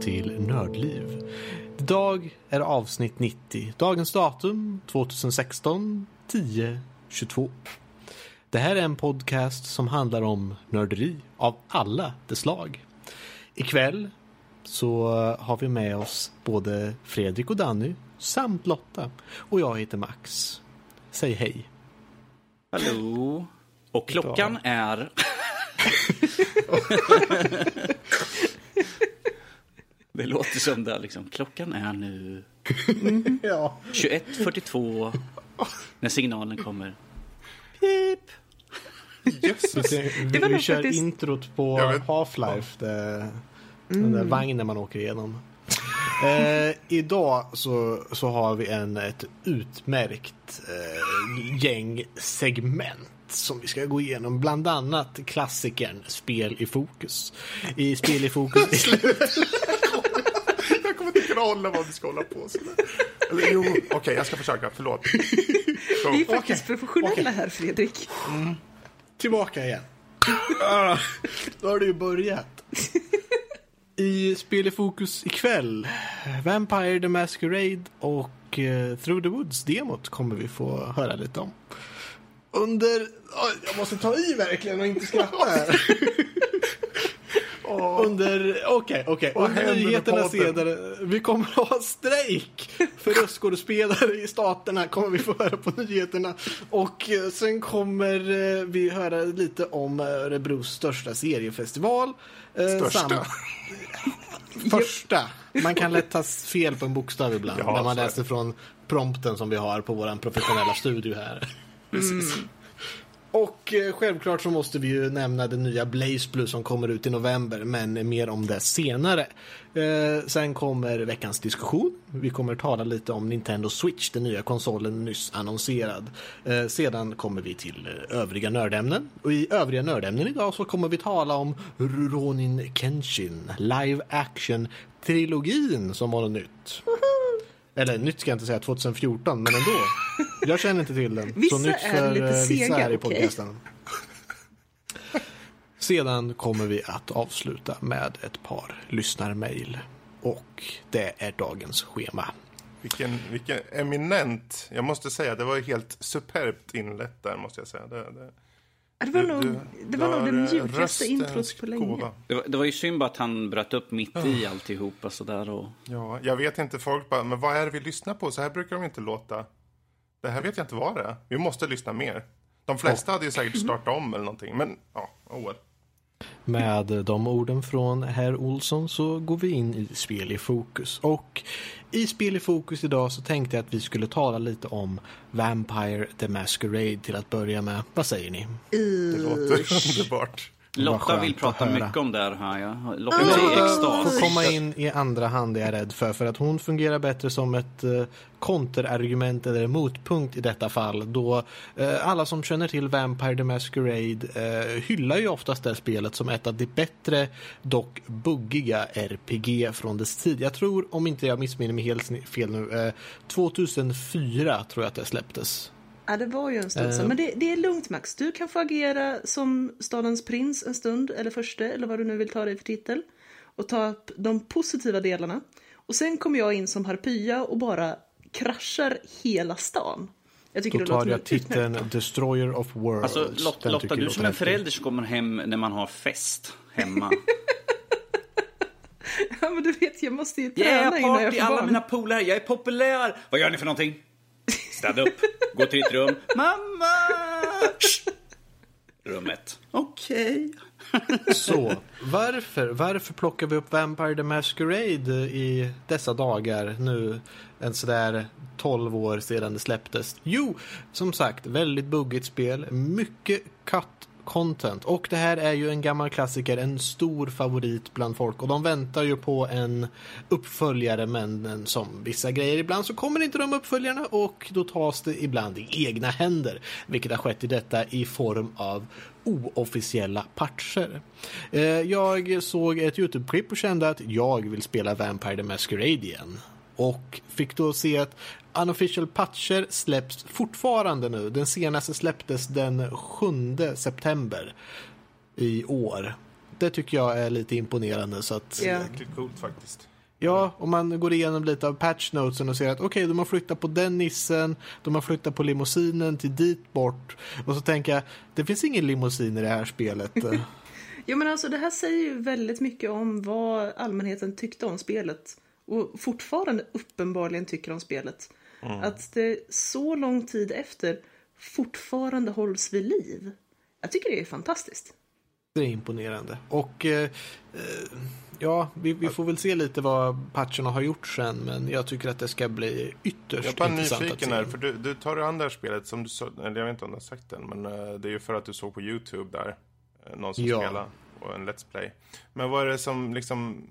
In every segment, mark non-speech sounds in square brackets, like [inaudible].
till Nördliv. Idag är avsnitt 90. Dagens datum 2016 10 22. Det här är en podcast som handlar om nörderi av alla dess slag. Ikväll så har vi med oss både Fredrik och Danny samt Lotta. Och jag heter Max. Säg hej. Hallå. Och klockan är... [laughs] [laughs] det låter som det liksom. Klockan är nu [laughs] Ja. 21.42 när signalen kommer. Pip. Jösses. Vi, vi, kör faktiskt- introt på Half-Life. Det, Den där vagnen man åker igenom. [laughs] Eh, idag så, så har vi en, ett utmärkt eh, gäng segment som vi ska gå igenom. Bland annat klassikern Spel i fokus. I Spel i fokus... [laughs] Hålla vad vi ska hålla på sådär. Eller jo, okej jag ska försöka, förlåt. Så, Vi är faktiskt Okej, professionella okej. här, Fredrik. Tillbaka igen. Ah, [laughs] Då har du ju börjat. I Spel i fokus ikväll, Vampire the Masquerade och eh, Through the Woods-demot kommer vi få höra lite om. Under... Jag måste ta i verkligen och inte skratta här. [laughs] Under... Okej, okej. Under händer med nyheterna senare. Vi kommer att ha strejk för [laughs] röstskådespelare i staterna. Kommer vi få höra på nyheterna. Och eh, sen kommer eh, vi höra lite om Örebros största seriefestival. Eh, Största? samt- [laughs] Första. Man kan lätt ta fel på en bokstav ibland. Ja, när man läser från prompten som vi har på vår professionella studio här. precis. Och eh, självklart så måste vi ju nämna den nya Blaze Blue som kommer ut i november, men mer om det senare. Eh, sen kommer veckans diskussion. Vi kommer tala lite om Nintendo Switch, den nya konsolen nyss annonserad. Eh, sedan kommer vi till eh, övriga nördämnen. Och i övriga nördämnen idag så kommer vi tala om Ronin Kenshin, live action-trilogin som var något nytt. Eller nytt ska jag inte säga, 2014, men ändå. Jag känner inte till den. Vissa [laughs] så nytt är för lite eh, vissa sega, här i okej. podcasten. Sedan kommer vi att avsluta med ett par lyssnarmail. Och det är dagens schema. Vilken, vilken eminent, jag måste säga, det var helt superbt inlett där måste jag säga. Det, det, Det var du- nog, det var nog det mjukaste introt på länge. Det var, det var ju synd bara att han bröt upp mitt i alltihopa sådär och... Ja, jag vet inte, folk bara, men vad är det vi lyssnar på? Så här brukar de inte låta. Det här vet jag inte vad det är. Vi måste lyssna mer. De flesta hade ju säkert startat om eller någonting, men ja, oh well. Med de orden från herr Olsson så går vi in i Spel i fokus. Och i Spel i fokus idag så tänkte jag att vi skulle tala lite om Vampire the Masquerade till att börja med. Vad säger ni? Det låter [laughs] underbart. Lotta vill prata mycket om det här, hör jag. Lotta är i extas. får komma in i andra hand är jag rädd för. För att hon fungerar bättre som ett eh, konterargument eller motpunkt i detta fall. Då eh, alla som känner till Vampire the Masquerade eh, hyllar ju oftast det här spelet som ett av de bättre, dock buggiga RPG från dess tid. Jag tror, om inte jag missminner mig helt fel nu, eh, 2004 tror jag att det släpptes. Ja, det var ju en stund Eh. sedan. Men det, det är lugnt Max. Du kan få agera som stadens prins en stund, eller förste, eller vad du nu vill ta dig för titel. Och ta upp de positiva delarna. Och sen kommer jag in som harpya och bara kraschar hela stan. Jag tycker Då det tar låter jag helt utmärkt. titeln Destroyer of Worlds. Alltså Lotta, Den Lotta du jag som en förälder som kommer hem när man har fest hemma. [laughs] Ja, men du vet, jag måste ju träna Yeah, innan jag får alla barn. mina polare, jag är populär! Vad gör ni för någonting? Städa upp, gå till ditt rum. [laughs] Mamma! Shh. Rummet. Okej. [laughs] Så, varför, varför plockar vi upp Vampire the Masquerade i dessa dagar nu? En sådär 12 år sedan det släpptes. Jo, som sagt, väldigt buggigt spel. Mycket cut content. Och det här är ju en gammal klassiker, en stor favorit bland folk. Och de väntar ju på en uppföljare, men som vissa grejer, ibland så kommer inte de uppföljarna och då tas det ibland i egna händer. Vilket har skett i detta i form av oofficiella patcher. Eh, jag såg ett YouTube-klipp och kände att jag vill spela Vampire the Masquerade igen. Och fick då se att unofficial patcher släpps fortfarande nu. Den senaste släpptes den 7 september i år. det tycker jag är lite imponerande. Så att, Ja. Jäkligt coolt faktiskt. Ja, om man går igenom lite av patchnotesen och ser att okej, de har flyttat på den nissen, de har flyttat på limousinen till dit bort. Och så tänker jag, det finns ingen limousin i det här spelet. [laughs] Jo men alltså det här säger ju väldigt mycket om vad allmänheten tyckte om spelet. Och fortfarande uppenbarligen tycker om spelet. Att det så lång tid efter fortfarande hålls vid liv. Jag tycker det är fantastiskt. Det är imponerande. Och eh, eh, ja, vi, vi får väl se lite vad patcherna har gjort sen, men jag tycker att det ska bli ytterst Jag är bara intressant nyfiken här, för du, du tar det andra spelet som du sa, eller jag vet inte om du har sagt den, men eh, det är ju för att du såg på YouTube där, eh, någon som Ja. spelar och en Let's Play. Men vad är det som liksom,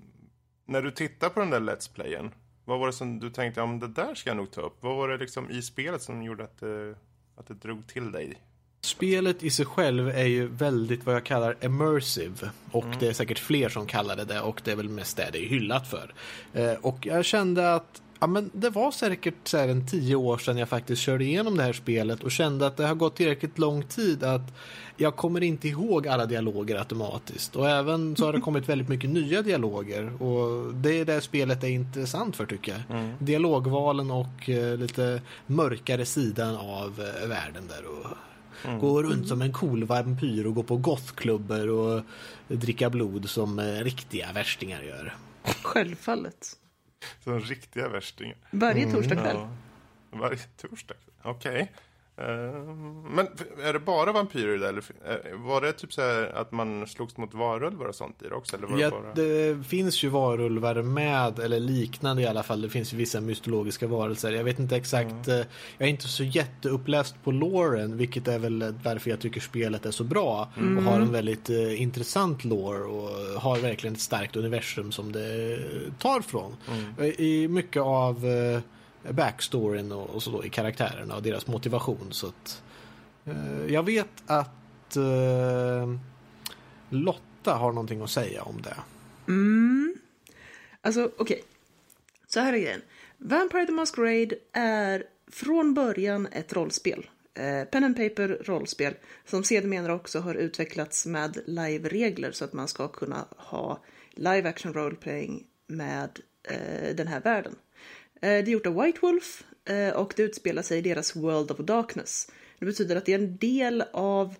när du tittar på den där Let's Playen, vad var det som du tänkte, ja men det där ska jag nog ta upp. Vad var det liksom i spelet som gjorde att det, att det drog till dig? Spelet i sig själv är ju väldigt vad jag kallar immersive. Och det är säkert fler som kallar det det och det är väl mest det det är hyllat för. Eh, och jag kände att ja, men det var säkert så här en tio år sedan jag faktiskt körde igenom det här spelet och kände att det har gått tillräckligt lång tid att jag kommer inte ihåg alla dialoger automatiskt. Och även så har det [laughs] kommit väldigt mycket nya dialoger och det är det spelet är intressant för tycker jag. Dialogvalen och eh, lite mörkare sidan av eh, världen där. Och Gå runt som en cool vampyr och gå på gothklubbor och dricka blod som eh, riktiga värstingar gör. Självfallet. Som riktiga värstingar. Varje torsdag kväll. Ja. Varje torsdag? Okej. Eh, men är det bara vampyrer där? Eller eh, var det typ så här att man slogs mot varulvar och sånt i det också? Eller var det Ja, bara... det finns ju varulvar med, eller liknande i alla fall. Det finns ju vissa mytologiska varelser. Jag vet inte exakt. eh, Jag är inte så jätteuppläst på loren, vilket är väl varför jag tycker spelet är så bra. Och har en väldigt eh, intressant lore och har verkligen ett starkt universum som det tar från. I mycket av eh, backstoryn och, och så då i karaktärerna och deras motivation. Så att, eh, jag vet att eh, Lotta har någonting att säga om det. Mm. Alltså, okej. Så här är grejen. Vampire the Masquerade är från början ett rollspel. Eh, pen and paper rollspel som sedermera också har utvecklats med live-regler så att man ska kunna ha live action role-playing med eh, den här världen. Eh, det är gjort av White Wolf eh, och det utspelar sig i deras World of Darkness. Det betyder att det är en del av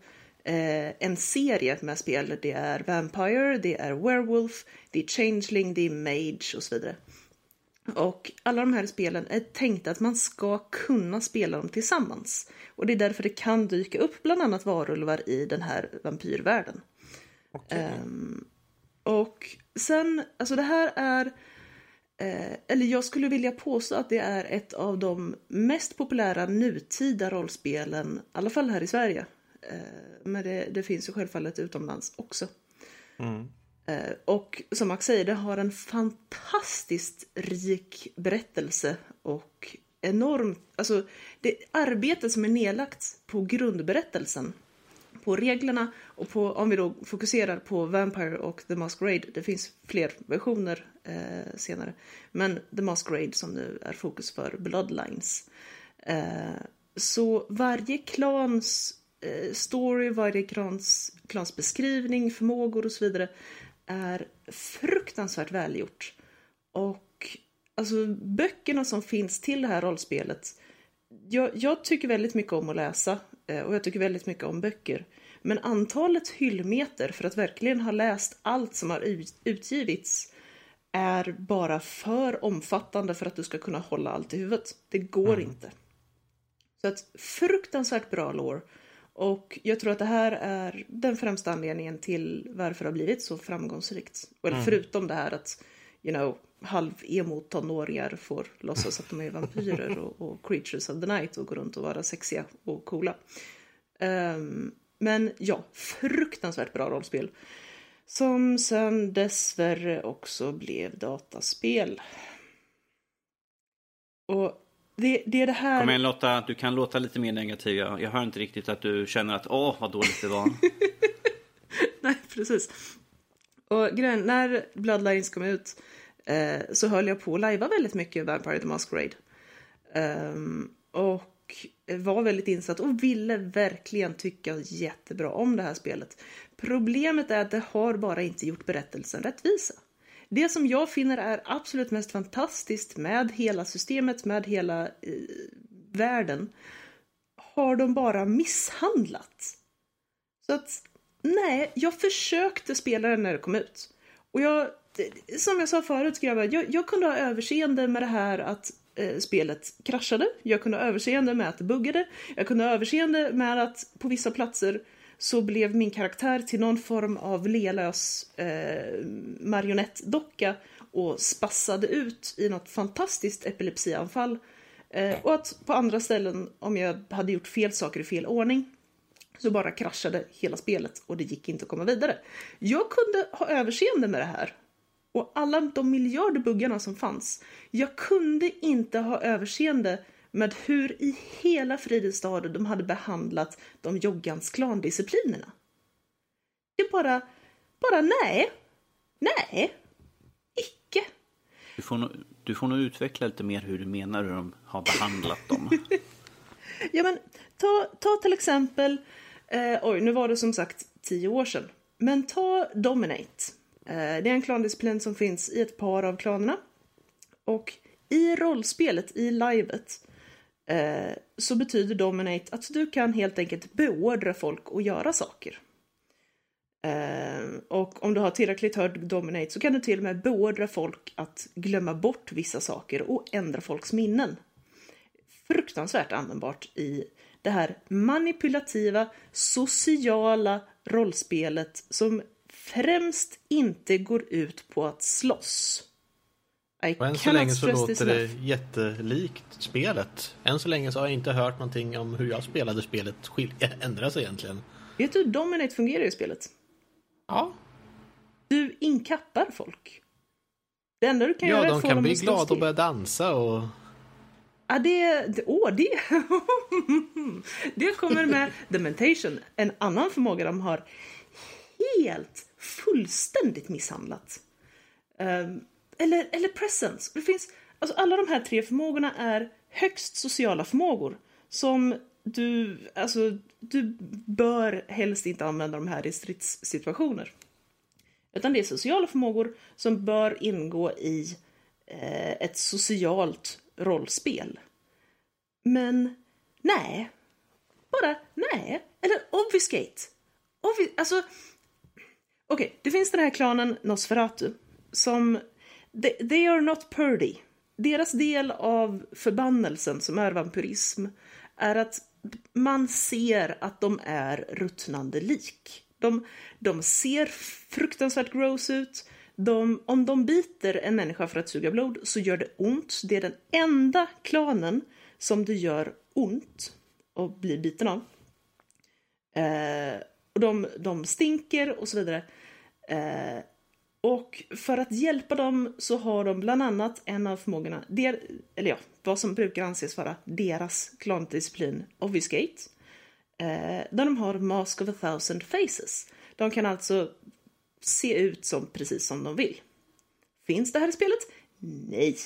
eh, en serie med spel. Det är Vampire, det är Werewolf, det är Changeling, det är Mage och så vidare. Och alla de här spelen är tänkta att man ska kunna spela dem tillsammans. Och det är därför det kan dyka upp bland annat varulvar i den här vampyrvärlden. Ehm, och sen, alltså det här är, eh, eller jag skulle vilja påstå att det är ett av de mest populära nutida rollspelen, i alla fall här i Sverige. Eh, men det, det finns ju självfallet utomlands också. Eh, och som Max säger, det har en fantastiskt rik berättelse och enormt, alltså det arbetet som är nedlagt på grundberättelsen, på reglerna och på, om vi då fokuserar på Vampire och The Masquerade, det finns fler versioner eh, senare, men The Masquerade som nu är fokus för Bloodlines. Eh, så varje klans eh, story, varje klans, klans beskrivning, förmågor och så vidare är fruktansvärt välgjort. Och alltså böckerna som finns till det här rollspelet. Jag, jag tycker väldigt mycket om att läsa och jag tycker väldigt mycket om böcker. Men antalet hyllmeter för att verkligen ha läst allt som har ut- utgivits är bara för omfattande för att du ska kunna hålla allt i huvudet. Det går inte. Så att fruktansvärt bra lore. Och jag tror att det här är den främsta anledningen till varför det har blivit så framgångsrikt. Eller förutom det här att, you know, halv-emo-tonåringar får låtsas att de är vampyrer och, och creatures of the night och går runt och vara sexiga och coola. Ehm, men ja, fruktansvärt bra rollspel. Som sen dessvärre också blev dataspel. Och det, det är det här... Kom igen Lotta, du kan låta lite mer negativ. Jag, jag hör inte riktigt att du känner att åh vad dåligt det var. [laughs] Nej, precis. Och grejen, när Bloodlines kom ut eh, så höll jag på att lajva väldigt mycket Vampire the Masquerade. Um, och var väldigt insatt och ville verkligen tycka jättebra om det här spelet. Problemet är att det har bara inte gjort berättelsen rättvisa. Det som jag finner är absolut mest fantastiskt med hela systemet, med hela eh, världen, har de bara misshandlat. Så att, nej, jag försökte spela den när det kom ut. Och jag, som jag sa förut grabbar, jag, jag kunde ha överseende med det här att eh, spelet kraschade. Jag kunde ha överseende med att det buggade. Jag kunde ha överseende med att på vissa platser så blev min karaktär till någon form av lelös eh, marionettdocka och spassade ut i något fantastiskt epilepsianfall. Eh, och att på andra ställen, om jag hade gjort fel saker i fel ordning, så bara kraschade hela spelet och det gick inte att komma vidare. Jag kunde ha överseende med det här. Och alla de miljarder buggarna som fanns. Jag kunde inte ha överseende med hur i hela Fridestad de hade behandlat de joggans klandisciplinerna. Det bara, bara nej. Nej. Icke. Du får, nog, du får nog utveckla lite mer hur du menar hur de har behandlat dem. [laughs] ja, men ta, ta till exempel, eh, oj, nu var det som sagt tio år sedan. Men ta Dominate. Eh, det är en klandisciplin som finns i ett par av klanerna. Och i rollspelet, i livet, eh, så betyder Dominate att du kan helt enkelt beordra folk att göra saker. Eh, och om du har tillräckligt hög Dominate så kan du till och med beordra folk att glömma bort vissa saker och ändra folks minnen. Fruktansvärt användbart i det här manipulativa, sociala rollspelet som främst inte går ut på att slåss. I och än så länge så låter det jättelikt spelet. Än så länge så har jag inte hört någonting om hur jag spelade spelet [laughs] ändras egentligen. Vet du hur Dominate fungerar i spelet? Ja. Du inkappar folk. Det enda du kan ja, göra är att få dem Ja, de kan bli glada och börja dansa och... Ja, det... det åh, det... [laughs] det kommer med Dementation. En annan förmåga de har helt, fullständigt misshandlat. Ehm, eller, eller presence. Det finns, alltså alla de här tre förmågorna är högst sociala förmågor som du, alltså, du bör helst inte använda de här i stridssituationer. Utan det är sociala förmågor som bör ingå i eh, ett socialt rollspel. Men nej, bara nej. Eller obfuscate. Obvi alltså, okej, okay, det finns den här klanen Nosferatu som they, they are not purdy. Deras del av förbannelsen som är vampyrism är att man ser att de är ruttnande lik. De, de ser fruktansvärt gross ut. De, om de biter en människa för att suga blod så gör det ont. Det är den enda klanen som det gör ont att bli biten av. Eh, och de, de stinker och så vidare. Eh, och för att hjälpa dem så har de bland annat en av förmågorna, der, eller ja, vad som brukar anses vara deras klandisciplin, Obfuscate. Eh, där de har Mask of a thousand faces. De kan alltså se ut som precis som de vill. Finns det här i spelet? Nej.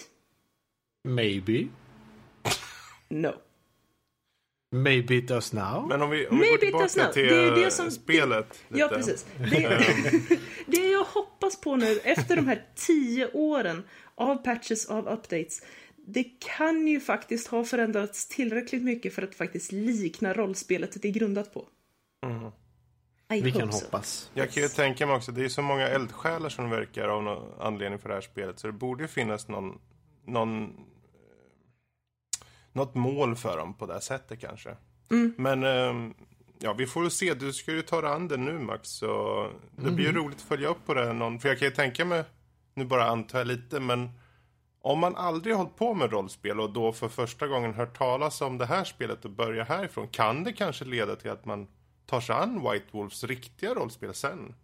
Maybe. No. Maybe it does now. Men om vi, om vi går tillbaka till det det som, spelet. Det, ja, precis. Det, [laughs] det jag hoppas på nu efter de här tio åren av patches, av updates. Det kan ju faktiskt ha förändrats tillräckligt mycket för att faktiskt likna rollspelet det är grundat på. Mm. Vi kan so. hoppas. Jag kan ju tänka mig också, det är så många eldsjälar som verkar av någon anledning för det här spelet. Så det borde ju finnas någon, någon något mål för dem på det sättet kanske. Mm. Men ehm, ja, vi får se. Du ska ju ta dig an det nu Max. Så det mm. blir ju roligt att följa upp på det. Någon, för jag kan ju tänka mig, nu bara antar jag lite, men om man aldrig hållit på med rollspel och då för första gången hört talas om det här spelet och börjar härifrån. Kan det kanske leda till att man tar sig an White Wolves riktiga rollspel sen?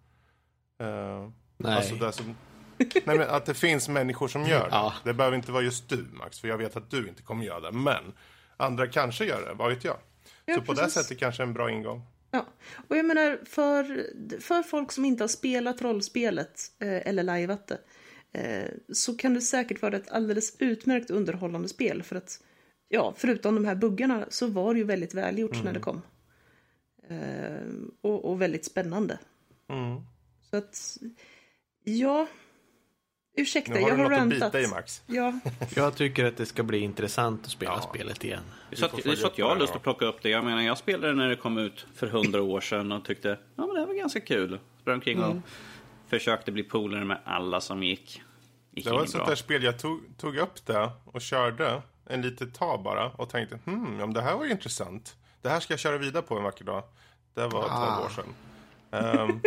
Uh, Nej. Alltså det som Nej, men att det finns människor som gör det. Ja. Det behöver inte vara just du, Max, för jag vet att du inte kommer göra det. Men andra kanske gör det, vad vet jag? Ja, så på det sättet kanske en bra ingång. Ja, och jag menar för, för folk som inte har spelat rollspelet eh, eller lajvat det eh, så kan det säkert vara ett alldeles utmärkt underhållande spel för att ja, förutom de här buggarna så var det ju väldigt välgjort när det kom. Eh, och, och väldigt spännande. Mm. Så att, ja. Ursäkta, Nu har jag har något att rantat. bita i Max. Ja, Jag tycker att det ska bli intressant att spela Ja. spelet igen. Det är så, att, det är så att jag har lust det att plocka upp det. Jag menar, jag spelade när det kom ut för hundra år sedan och tyckte ja, men det här var ganska kul. Sprang omkring och försökte bli polare med alla som gick. gick Det var ett sånt där spel, jag tog, tog upp det och körde en litet tag bara och tänkte hmm, ja, men det här var ju intressant. Det här ska jag köra vidare på en vacker dag. Det var 12 Ah. år sedan. Um,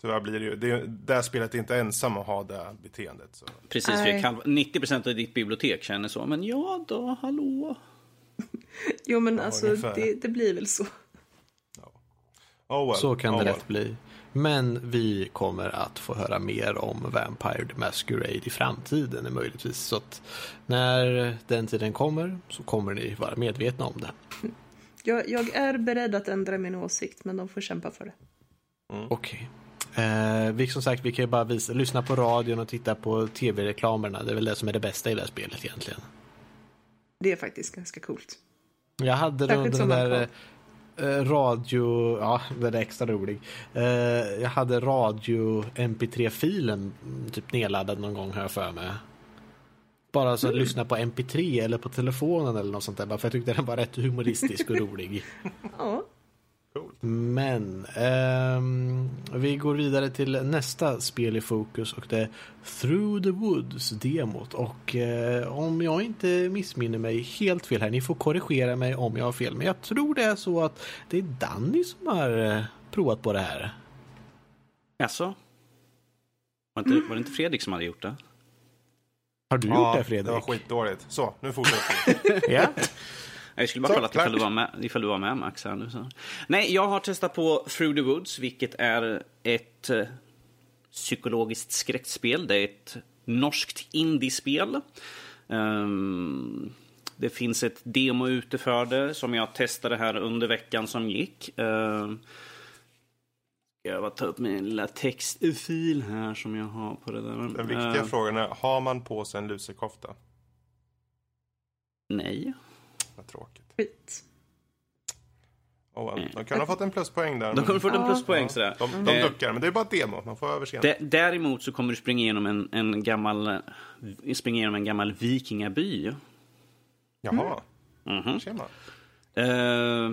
tyvärr blir det ju, det, det här spelet är inte ensam att ha det beteendet. Så. Precis. Fredrik. Halv- 90% av ditt bibliotek känner så. Men ja då, hallå. [laughs] jo men alltså ungefär. det, det blir väl så. Oh well, Så kan oh det well. lätt bli. Men vi kommer att få höra mer om Vampire the Masquerade i framtiden möjligtvis. Så att när den tiden kommer så kommer ni vara medvetna om det. [laughs] Jag, jag är beredd att ändra min åsikt, men de får kämpa för det. Okej. Eh, vi, som sagt, vi kan ju bara visa, lyssna på radion och titta på tv-reklamerna. Det är väl det som är det bästa i det här spelet egentligen. Det är faktiskt ganska coolt. Jag hade den, Särskilt den man där eh, radio... Ja, den är extra rolig. Eh, jag hade radio MP3-filen mm, typ nedladdad någon gång här för mig. Bara så att lyssna på MP3 eller på telefonen eller något sånt där. För jag tyckte den var rätt humoristisk och rolig. [laughs] Ja, Coolt. Men ehm, vi går vidare till nästa spel i fokus och det är Through the Woods-demot. Och eh, om jag inte missminner mig helt fel här, ni får korrigera mig om jag har fel, men jag tror det är så att det är Danny som har eh, provat på det här. Jaså? Var det, inte, var det inte Fredrik som hade gjort det? Har du Ja, gjort det det var Fredrik? skitdåligt. Så, nu fortsätter vi. [laughs] ja. Jag skulle bara kolla ifall du, var med, ifall du var med Max. Här nu, så. Nej, jag har testat på Through the Woods, vilket är ett eh, psykologiskt skräckspel. Det är ett norskt indiespel. Ehm, det finns ett demo ute för det som jag testade här under veckan som gick. Um, ska jag bara ta upp min lilla textfil här som jag har på det där. Den viktiga Ehm, frågan är, har man på sig en lusekofta? Nej. Tråkigt. skit. Oh, well. De kan ha fått en pluspoäng där. Då kommer du få en Ja. pluspoäng sådär. De, de Eh, duckar, men det är bara ett demo. Man får överseende. Dä- Däremot så kommer du springa igenom en, en gammal eh, springa igenom en gammal vikingaby. Jaha, Mhm. tjena. Eh,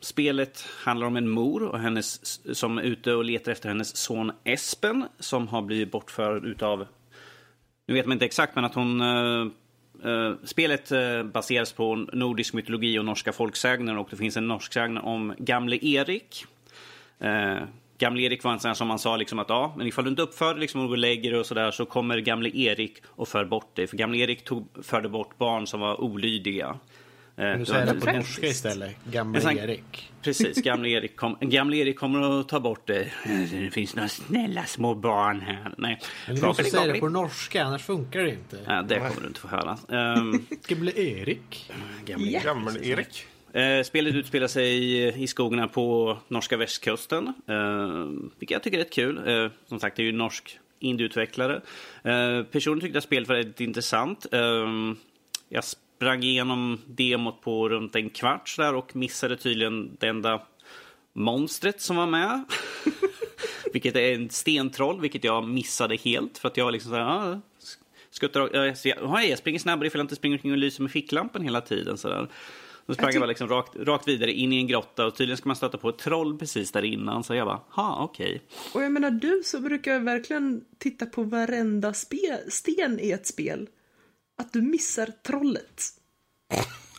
spelet handlar om en mor och hennes, som är ute och letar efter hennes son Espen som har blivit bortförd utav... Nu vet man inte exakt, men att hon... eh, Eh, spelet eh, baseras på nordisk mytologi och norska folksägner och det finns en norsk sägn om gamle Erik. Eh, gamle Erik var en sån här som man sa liksom att ja, men ifall du inte uppför dig liksom och går och lägger dig och sådär så kommer gamle Erik och för bort dig. För gamle Erik tog, förde bort barn som var olydiga. Eh, Du det var säger det på norska istället. Gamle En sån- Erik. Precis, gamle Erik, kom, gamle Erik kommer att ta bort det. Det finns några snälla små barn här. Nej, Men du måste säga det på norska, annars funkar det inte. Ja, det kommer du inte få höra. Um, [laughs] Gamle Erik. gamle Ja. Gammel-Erik. Eh, spelet utspelar sig i, i skogarna på norska västkusten. Eh, vilket jag tycker är rätt kul. Eh, som sagt, det är ju norsk indieutvecklare. Eh, personligen tyckte jag spelet var väldigt intressant. Eh, jag sprang igenom demot på runt en kvart där och missade tydligen det enda monstret som var med. [laughs] vilket är en stentroll, vilket jag missade helt. För att jag liksom så här, ah, skuttar, jag, jag, jag springer snabbare ifall jag inte springer omkring och lyser med ficklampan hela tiden. Så där. Då sprang jag bara liksom rakt, rakt vidare in i en grotta och tydligen ska man stöta på ett troll precis där innan. Så jag bara, ha okej. Och jag menar, du så brukar verkligen titta på varenda spe- sten i ett spel. Att du missar trollet.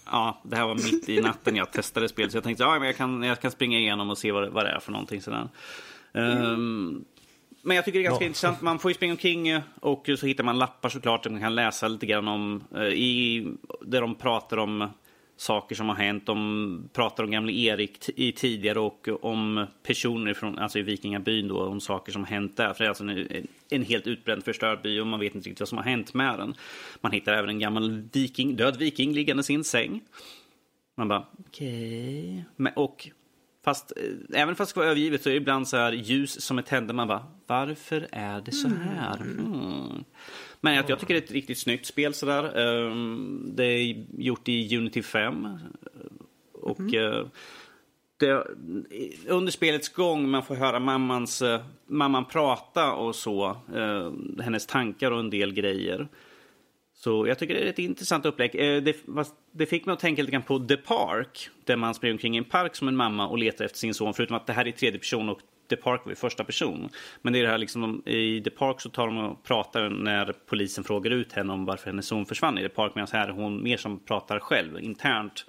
Ja, det här var mitt i natten jag testade spelet. Så jag tänkte, ja men jag kan, jag kan springa igenom och se vad, det- vad det är för någonting sådär. Ehm, men jag tycker det är ganska Ja. intressant. Man får ju springa omkring och så hittar man lappar såklart. Där man kan läsa lite grann om, eh, i, där de pratar om saker som har hänt. De pratar om gamle Erik i tidigare och om personer från, alltså i vikingabyn då, om saker som har hänt där. För det är alltså en, en helt utbränd förstörd by och man vet inte riktigt vad som har hänt med den. Man hittar även en gammal viking, död viking liggande i sin säng. Man bara, okej. Men Och fast, eh, även fast det ska vara övergivet så är det ibland så här ljus som är tända. Man bara, varför är det så här? Mm. Men jag, jag tycker det är ett riktigt snyggt spel sådär. Ehm, det är gjort i Unity 5. Och eh, det, under spelets gång man får höra mammans, eh, mamman prata och så. eh, hennes tankar och en del grejer. Så jag tycker det är ett intressant upplägg. Det, det fick mig att tänka lite grann på The Park, där man springer omkring i en park som en mamma och letar efter sin son. Förutom att det här är tredje person och The Park var i första person. Men det är det här liksom, i The Park så tar de och pratar när polisen frågar ut henne om varför hennes son försvann i The Park. Medan här är hon mer som pratar själv, internt.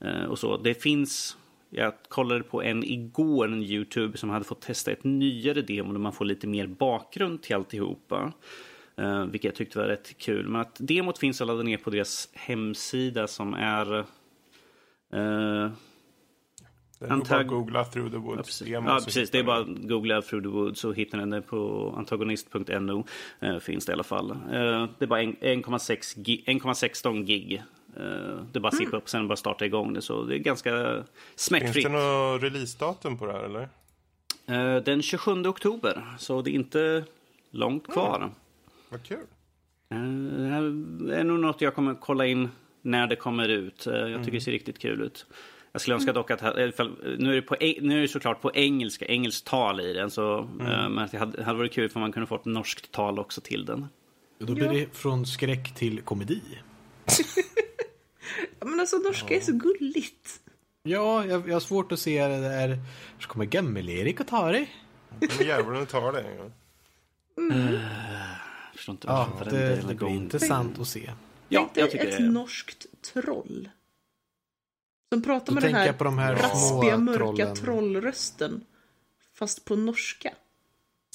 eh, Och så. Det finns jag kollade på en igår, en Youtube, som hade fått testa ett nyare demo där man får lite mer bakgrund till alltihopa. Uh, vilket jag tyckte var rätt kul. Men att demot finns att ladda ner på deras hemsida som är... eh, bara Antag- att googla Through the Woods. Ja, precis. Ja, så precis. Det är bara den. att googla Through the Woods och hittar den där på antagonist.no. Eh, finns det i alla fall. Eh, det är bara en- 1,6 gi- 1,16 gig. Eh, det är bara att zippa upp sen bara starta igång det. Så det är ganska Finns smärtfritt. det något releasedatum på det här eller? Eh, den 27 oktober, så det är inte långt kvar. Vad kul. Eh, det här är nog något jag kommer kolla in när det kommer ut. Eh, jag tycker det ser riktigt kul ut. Jag skulle önska dock att, nu är det, på, nu är det såklart på engelska, engelskt tal i den. Så, eh, Men det hade, hade varit kul om man kunde fått norskt tal också till den. Då blir det från skräck till komedi. [laughs] Ja, men alltså norska är så gulligt. Ja, jag, jag har svårt att se det där. Så kommer Gammel-Erik och ta dig. Men djävulen tar det. Ja. Jag förstår inte Ja, varför det, den det blir intressant att se. Ja, Tänk dig jag tycker ett det. norskt troll. Som pratar Då med den här, på de här raspiga, små mörka trollen. trollrösten. Fast på norska.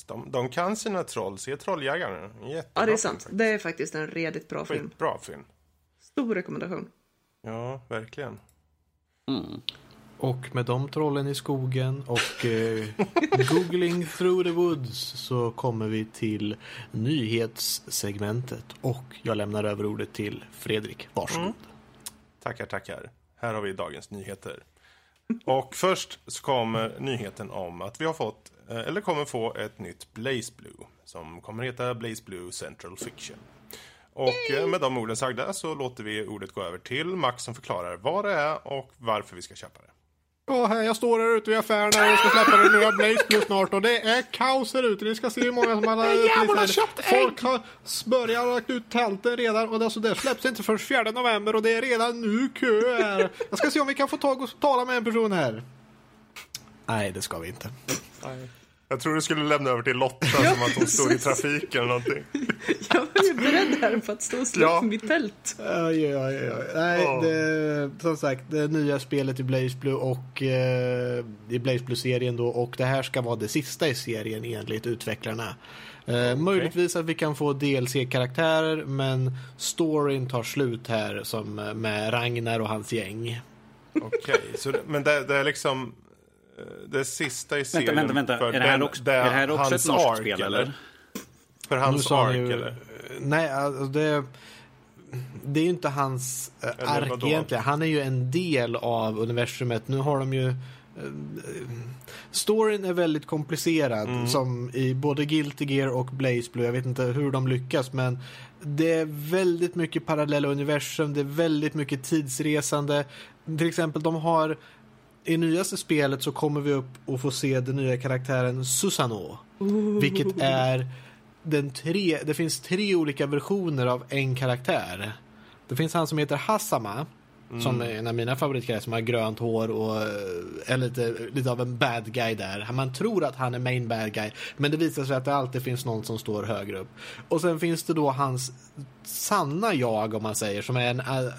De, de kan sina troll. Se Trolljägaren. Jättebra Ja, det är film sant. faktiskt. Det är faktiskt en redigt bra film. Skitbra film. Stor rekommendation. Ja, verkligen. Mm. Och med de trollen i skogen och eh, [laughs] googling through the woods så kommer vi till nyhetssegmentet. Och jag lämnar över ordet till Fredrik. Varsågod. Tackar, tackar. Här har vi dagens nyheter. Och först så kommer nyheten om att vi har fått, eh, eller kommer få ett nytt Blaze Blue. Som kommer heta Blaze Blue Central Fiction. Och eh, med de orden sagda så låter vi ordet gå över till Max som förklarar vad det är och varför vi ska köpa det. Ja, här jag står här ute vid affären och ska släppa det nya Blaze Blue snart och det är kaos här ute. Ni ska se hur många som har [laughs] laddat upp Folk har börjat lagt ut tälten redan och det, alltså, det släpps inte förrän 4 november och det är redan nu kö här. Jag ska se om vi kan få tag och tala med en person här. Nej, det ska vi inte. Jag tror du skulle lämna över till Lotta som att hon står i trafiken eller någonting. [laughs] Jag var ju beredd här på att stå och slå Ja. mitt tält. Oj, oj, oj. Nej, Ja. det, som sagt, det nya spelet i Blaze Blue och eh, i Blaze Blue-serien då och det här ska vara det sista i serien enligt utvecklarna. Eh, Möjligtvis att vi kan få DLC-karaktärer men storyn tar slut här som med Ragnar och hans gäng. Okej, så det, men det, det är liksom det sista i serien Vänta, vänta, vänta. för Är det här den- också, är det här också hans ett norskt ark, spel eller? För hans ark ju- eller? Nej, alltså det, det är ju inte hans eh, Eller ark vadå? egentligen. Han är ju en del av universumet. Nu har de ju... eh, Storyn är väldigt komplicerad Mm. som i både Guilty Gear och Blaze Blue. Jag vet inte hur de lyckas men det är väldigt mycket parallella universum. Det är väldigt mycket tidsresande. Till exempel de har i nyaste spelet så kommer vi upp och får se den nya karaktären Susano. Vilket är den tre, det finns tre olika versioner av en karaktär. Det finns han som heter Hassama. Som är en av mina favoritkaraktärer som har grönt hår och eh, är lite, lite av en bad guy där. Man tror att han är main bad guy. Men det visar sig att det alltid finns någon som står högre upp. Och sen finns det då hans sanna jag om man säger. Som är en uh,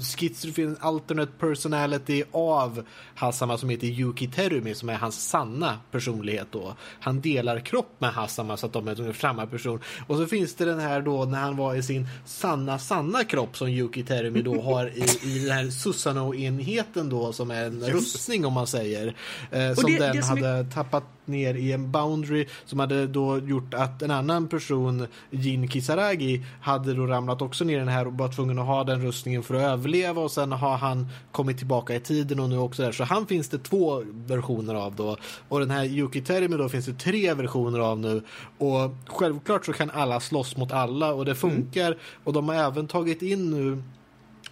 schizofren alternate personality av Hassama som heter Yuki Terumi som är hans sanna personlighet då. Han delar kropp med Hassama så att de är samma person. Och så finns det den här då när han var i sin sanna sanna kropp som Yuki Terumi då har i, [laughs] i den här Susano-enheten då som är en rustning om man säger. Eh, som det- den det som hade tappat ner i en boundary som hade då gjort att en annan person, Jin Kisaragi, hade då ramlat också ner i den här och var tvungen att ha den rustningen för att överleva och sen har han kommit tillbaka i tiden och nu också där. Så han finns det två versioner av då. Och den här Yuki Terimi då finns det tre versioner av nu. Och självklart så kan alla slåss mot alla och det funkar. Mm. Och de har även tagit in nu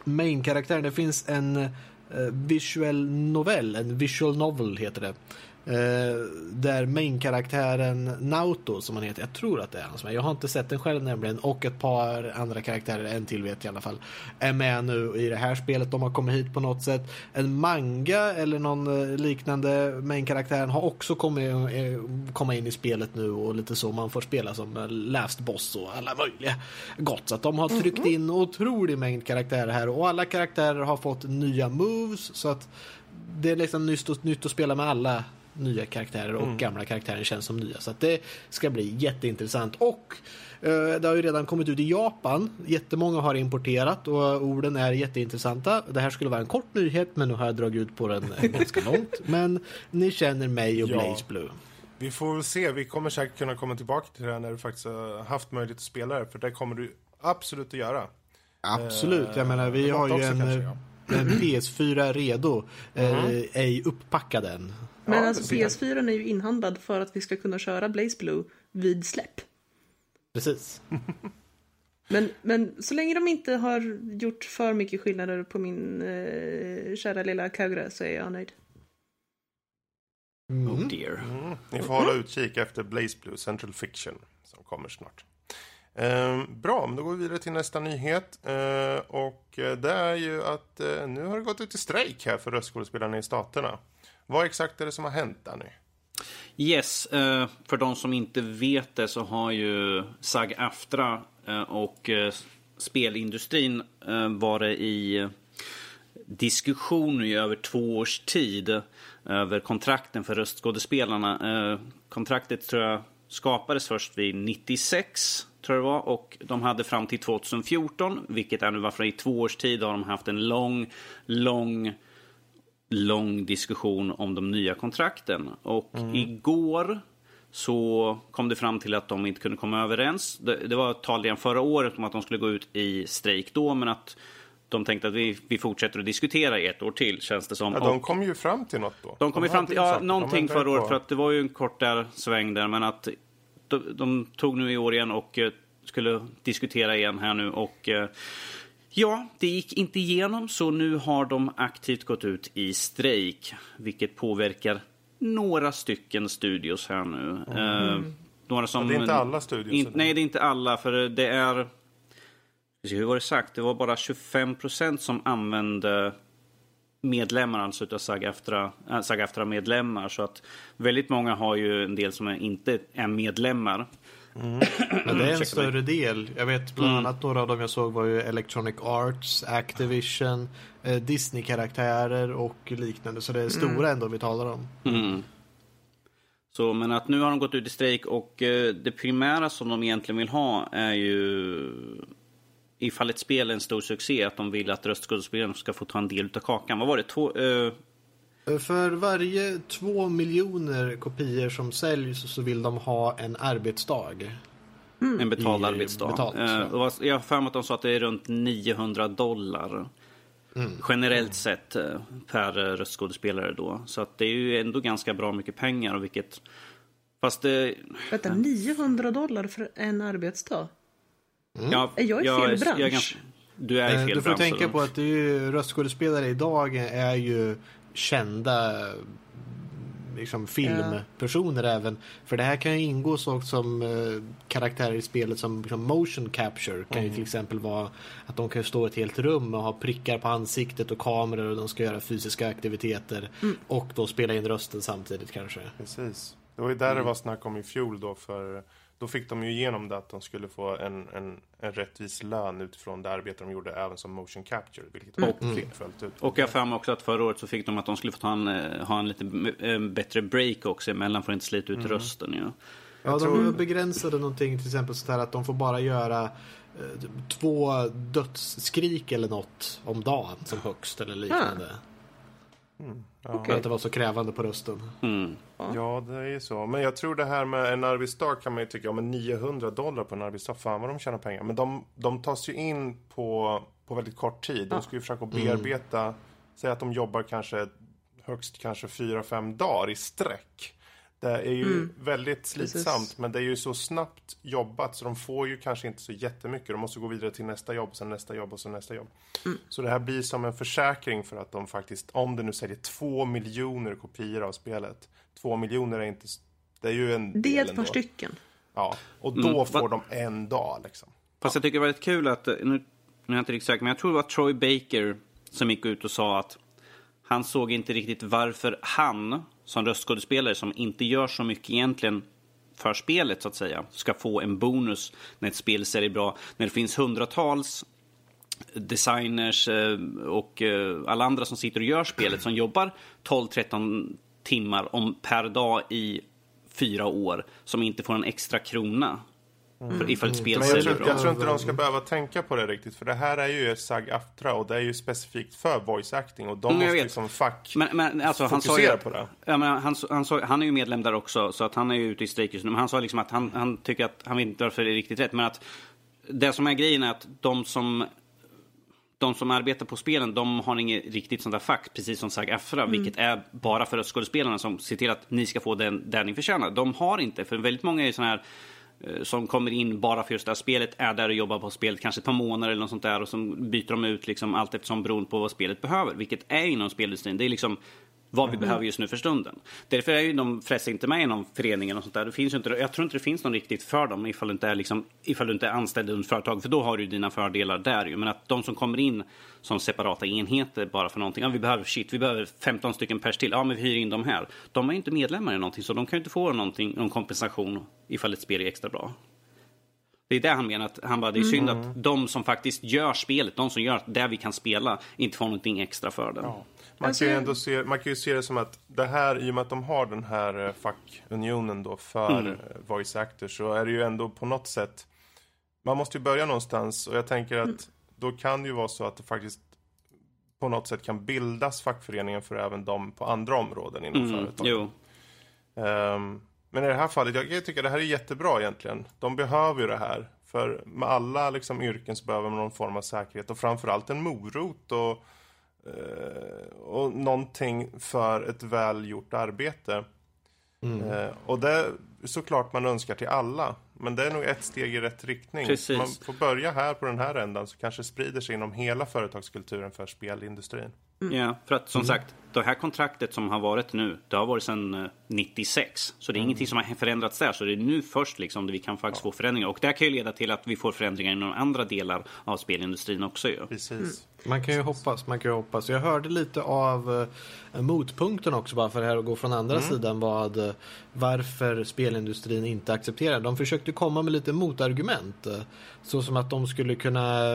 main-karaktären. Det finns en eh, visual novell, en visual novel heter det. Eh, där main-karaktären Nauto, som han heter, jag tror att det är han som är, jag har inte sett den själv nämligen, och ett par andra karaktärer, en till vet jag i alla fall, är med nu i det här spelet. De har kommit hit på något sätt. En manga eller någon eh, liknande main-karaktären har också kommit eh, komma in i spelet nu och lite så. Man får spela som last boss och alla möjliga gott. Så att de har tryckt mhm. in otrolig mängd karaktärer här och alla karaktärer har fått nya moves så att det är liksom nytt, nytt att spela med alla nya karaktärer och mm. gamla karaktärer känns som nya. Så det ska bli jätteintressant. Och eh, det har ju redan kommit ut i Japan. Jättemånga har importerat och orden är jätteintressanta. Det här skulle vara en kort nyhet men nu har jag dragit ut på den [laughs] ganska långt. Men ni känner mig och ja. Blaze Blue. Vi får väl se. Vi kommer säkert kunna komma tillbaka till det här när du faktiskt har haft möjlighet att spela det. För det kommer du absolut att göra. Absolut. Jag menar, vi har ju en, kanske, ja. en PS4 redo. Mm. Eh, ej upppackad än. Men ja, alltså PS4 är ju inhandlad för att vi ska kunna köra Blaze Blue vid släpp. Precis. [laughs] men, men så länge de inte har gjort för mycket skillnader på min eh, kära lilla Kagura så är jag nöjd. Mm. Oh dear. Mm. Ni får hålla utkik efter Blaze Blue Central Fiction som kommer snart. Eh, bra, men då går vi vidare till nästa nyhet. Eh, och det är ju att eh, nu har det gått ut i strejk här för röstskådespelarna i Staterna. Vad exakt är det som har hänt där nu? Yes, eh, för de som inte vet det så har ju SAG-AFTRA eh, och eh, spelindustrin varit i diskussion i över två års tid över kontrakten för röstskådespelarna. Kontraktet tror jag skapades först vid 96 tror jag det var och de hade fram till 2014 vilket är nu varför i två års tid har de haft en lång, lång lång diskussion om de nya kontrakten. Och mm. igår så kom det fram till att de inte kunde komma överens. Det, det var tal redan förra året om att de skulle gå ut i strejk då, men att de tänkte att vi, vi fortsätter att diskutera i ett år till, känns det som. Ja, de kom ju fram till något då. De kom de ju fram till, ja, någonting förra året, för att det var ju en kort där sväng där, men att de, de, tog nu i år igen och uh, skulle diskutera igen här nu och uh, Ja, det gick inte igenom så nu har de aktivt gått ut i strejk, vilket påverkar några stycken studios här nu. Mm. Uh, några som, det är inte alla studios? In, nej, det är inte alla, för det är... Hur var det sagt? Det var bara 25 procent som använde medlemmar, alltså utav SAG-AFTRA-medlemmar. Så att väldigt många har ju en del som är inte är medlemmar. Mm. Ja, det är en större del. Jag vet bland mm. annat några av dem jag såg var ju Electronic Arts, Activision, eh, Disney-karaktärer och liknande. Så det är stora mm. ändå vi talar om. Mm. Så, men att nu har de gått ut i strejk och eh, det primära som de egentligen vill ha är ju ifall ett spel är en stor succé, att de vill att röstskådespelarna ska få ta en del av kakan. Vad var det? Två, eh, för varje två miljoner kopior som säljs så vill de ha en arbetsdag. Mm. En betald arbetsdag. Betalt, uh, jag har för mig att de sa att det är runt 900 dollar. Mm. Generellt sett uh, per röstskådespelare då. Så att det är ju ändå ganska bra mycket pengar. Och vilket... Fast det... Vänta, 900 dollar för en arbetsdag? Mm. Ja, är jag i fel jag, bransch? Jag, jag, du är i fel bransch. Du får tänka på att röstskådespelare idag är ju kända liksom, filmpersoner ja. även. För det här kan ju ingå så som uh, karaktärer i spelet som liksom, motion capture. Kan mm. ju till exempel vara att de kan stå i ett helt rum och ha prickar på ansiktet och kameror och de ska göra fysiska aktiviteter. Mm. Och då spela in rösten samtidigt kanske. Precis. Det var ju där mm. det var snack om i fjol då för då fick de ju igenom det att de skulle få en, en, en rättvis lön utifrån det arbete de gjorde även som motion capture. Vilket mm. fick följt ut. Och jag har för också att förra året så fick de att de skulle få ta en, eh, ha en lite bättre break också emellan för att inte slita ut mm. rösten. Ja, ja de tror... begränsade någonting till exempel så att de får bara göra eh, två dödsskrik eller något om dagen som högst eller liknande. För att det var så krävande på rösten. Mm. Ja, det är ju så. Men jag tror det här med en arbetsdag kan man ju tycka, ja men 900 dollar på en arbetsdag, fan vad de tjänar pengar. Men de, de tas ju in på, på väldigt kort tid. De ska ju försöka bearbeta, säg att de jobbar kanske högst kanske 4-5 dagar i sträck. Det är ju väldigt slitsamt, Precis. men det är ju så snabbt jobbat så de får ju kanske inte så jättemycket. De måste gå vidare till nästa jobb, sen nästa jobb och sen nästa jobb. Så det här blir som en försäkring för att de faktiskt, om det nu säljer två miljoner kopior av spelet. Två miljoner är inte, det är ju en Det är del ett par ändå. stycken. Ja, och då Mm, får de en dag liksom. Fast jag tycker det var rätt kul att, eh, nu, nu är jag inte riktigt säker, men jag tror det var Troy Baker som gick ut och sa att han såg inte riktigt varför han, som röstskådespelare som inte gör så mycket egentligen för spelet så att säga, ska få en bonus när ett spel säljer bra. När det finns hundratals designers eh, och eh, alla andra som sitter och gör spelet som jobbar 12-13 timmar om per dag i fyra år som inte får en extra krona. För ifall ett spel Men jag tror, bra. jag tror inte de ska behöva tänka på det riktigt. För det här är ju ett SAG-AFTRA och det är ju specifikt för voice acting. Och de Mm, måste liksom fack Men, men alltså, han sa ju, fokusera på det. ja, men han, han, sa, han är ju medlem där också, så att han är ju ute i strejk just nu. Men han sa liksom att han, han tycker att han vet inte varför det är riktigt rätt. Men att det som är grejen är att de som de som arbetar på spelen, de har inget riktigt sånt där fack, precis som SAG AFTRA, vilket är bara för röstskådespelarna som ser till att ni ska få den där ni förtjänar. De har inte, för väldigt många är såna här eh, Eh, som kommer in bara för just det här spelet, är där och jobbar på spelet kanske ett par månader eller något sånt där och så byter de ut liksom allt eftersom beroende på vad spelet behöver, vilket är inom spelindustrin. Det är liksom vad vi behöver just nu för stunden. Därför är ju de flesta inte med i någon förening eller sånt där. Det finns inte, jag tror inte det finns någon riktigt för dem ifall du inte är, liksom, ifall du inte är anställd i ett företag, för då har du dina fördelar där ju. Men att de som kommer in som separata enheter bara för någonting, ja vi behöver shit, vi behöver 15 stycken pers till, ja men vi hyr in dem här. De är ju inte medlemmar i någonting, så de kan ju inte få någonting, någon kompensation ifall ett spel är extra bra. Det är det han menar, att han bara, det är synd att de som faktiskt gör spelet, de som gör det vi kan spela, inte får någonting extra för det. Man Alltså- kan, ju ändå se, man kan ju se det som att det här, i och med att de har den här eh, fackunionen då för Mm. eh, voice actors så är det ju ändå på något sätt man måste ju börja någonstans och jag tänker att Mm. då kan det ju vara så att det faktiskt på något sätt kan bildas fackföreningar för även dem på andra områden inom Mm, företaget. jo. Men i det här fallet, jag, tycker det här är jättebra egentligen. De behöver ju det här. För med alla liksom, yrken så behöver man någon form av säkerhet och framförallt en morot och, eh, och någonting för ett väl gjort arbete. Eh, och det är såklart man önskar till alla. Men det är nog ett steg i rätt riktning. Precis. Man får börja här på den här ändan så kanske sprider sig inom hela företagskulturen för spelindustrin. Ja, för att som sagt, det här kontraktet som har varit nu, det har varit sedan eh, 96. Så det är ingenting som har förändrats där. Så det är nu först liksom vi kan faktiskt få förändringar. Och det här kan ju leda till att vi får förändringar inom andra delar av spelindustrin också ju. Precis. Man kan ju hoppas, man kan ju hoppas. Jag hörde lite av eh, motpunkten också bara för det här att gå från andra sidan vad eh, varför spelindustrin inte accepterar. De försökte komma med lite motargument. Så som att de skulle kunna,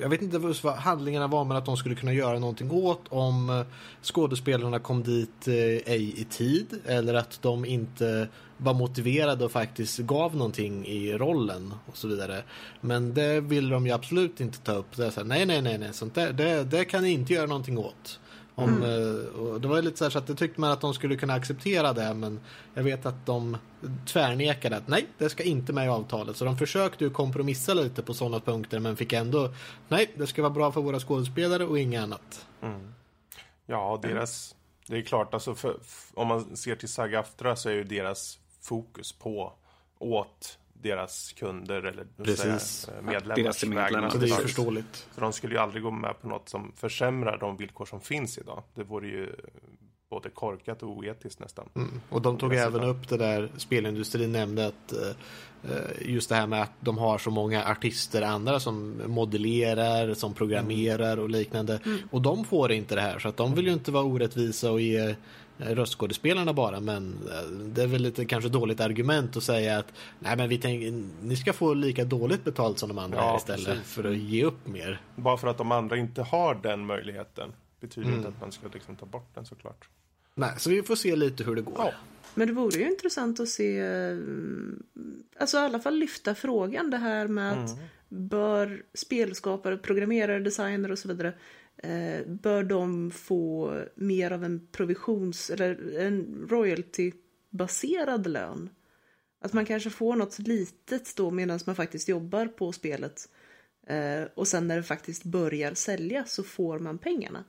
jag vet inte vad handlingarna var men att de skulle kunna göra någonting åt om eh, skådespelarna kom dit eh, ej i tid eller att de inte var motiverade och faktiskt gav någonting i rollen och så vidare. Men det vill de ju absolut inte ta upp. Det är så här, nej, nej, nej, nej, sånt där, det, det kan ni inte göra någonting åt. Om, eh, och det var lite så här så att det tyckte man att de skulle kunna acceptera det men jag vet att de tvärnekade att nej, det ska inte med i avtalet. Så de försökte ju kompromissa lite på sådana punkter men fick ändå nej, det ska vara bra för våra skådespelare och inget annat. Ja, deras... Det är klart, alltså för, om man ser till Saga Aftra så är ju deras fokus på åt deras kunder eller Precis. eh, medlemmars Deras medlemmar. vägnar. Så det är förståeligt. Så de skulle ju aldrig gå med på något som försämrar de villkor som finns idag. Det vore ju både korkat och oetiskt nästan. Mm. Och de tog även upp det där spelindustrin nämnde att eh, eh, just det här med att de har så många artister andra som modellerar, som programmerar och liknande. Och de får inte det här så att de vill ju inte vara orättvisa och ge röstskådespelarna bara men eh, det är väl lite kanske dåligt argument att säga att nej men vi tänker ni ska få lika dåligt betalt som de andra Ja, istället precis. för att ge upp mer. Bara för att de andra inte har den möjligheten betyder inte att man ska liksom ta bort den såklart. Nej, så vi får se lite hur det går. Ja. Men det vore ju intressant att se, eh, alltså i alla fall lyfta frågan det här med att bör spelskapare, programmerare, designer och så vidare eh, Eh, bör de få mer av en provisions eller en royaltybaserad lön. Att man kanske får något litet då medan man faktiskt jobbar på spelet. Eh, och sen när det faktiskt börjar sälja så får man pengarna.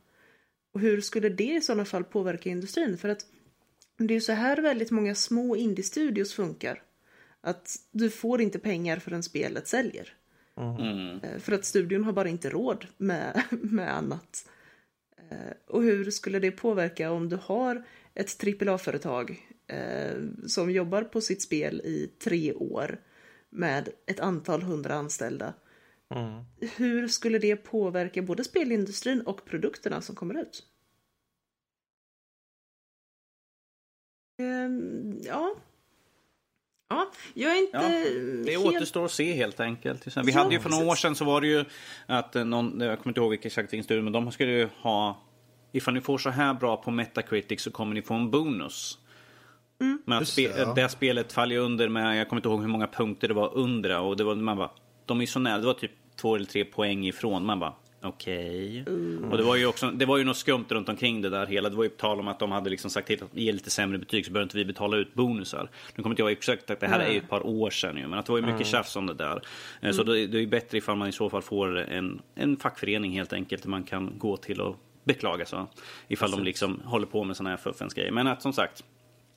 Och hur skulle det i sådana fall påverka industrin? För att det är ju så här väldigt många små indie-studios funkar. Att du får inte pengar förrän spelet säljer. Mm. Eh, För att studion har bara inte råd med, [laughs] med annat. Eh, Och hur skulle det påverka om du har ett AAA-företag eh, som jobbar på sitt spel i tre år med ett antal hundra anställda? Mm. Hur skulle det påverka både spelindustrin och produkterna som kommer ut? Ehm, ja. Ja, jag är inte Ja, Det helt... återstår att se helt enkelt. Vi Ja, hade ju för några år sedan så var det ju att eh, någon, jag kommer inte ihåg vilken exakt studio, men de skulle ju ha Ifall ni får så här bra på Metacritic så kommer ni få en bonus. Men att spe, det, ja. det spelet faller under med, jag kommer inte ihåg hur många punkter det var under och det var, man bara, de är så nära, det var typ två eller tre poäng ifrån. Man bara, okej. Och det var ju också, det var ju något skumt runt omkring det där hela. Det var ju tal om att de hade liksom sagt till att ge lite sämre betyg så behöver inte vi betala ut bonusar. Nu kommer inte jag exakt att det här är ju ett par år sedan ju, men att det var ju mycket tjafs om det där. Eh, Så det, det är ju bättre ifall man i så fall får en, en fackförening helt enkelt där man kan gå till och beklaga sig. Ifall de liksom håller på med sådana här fuffens grejer. Men att som sagt,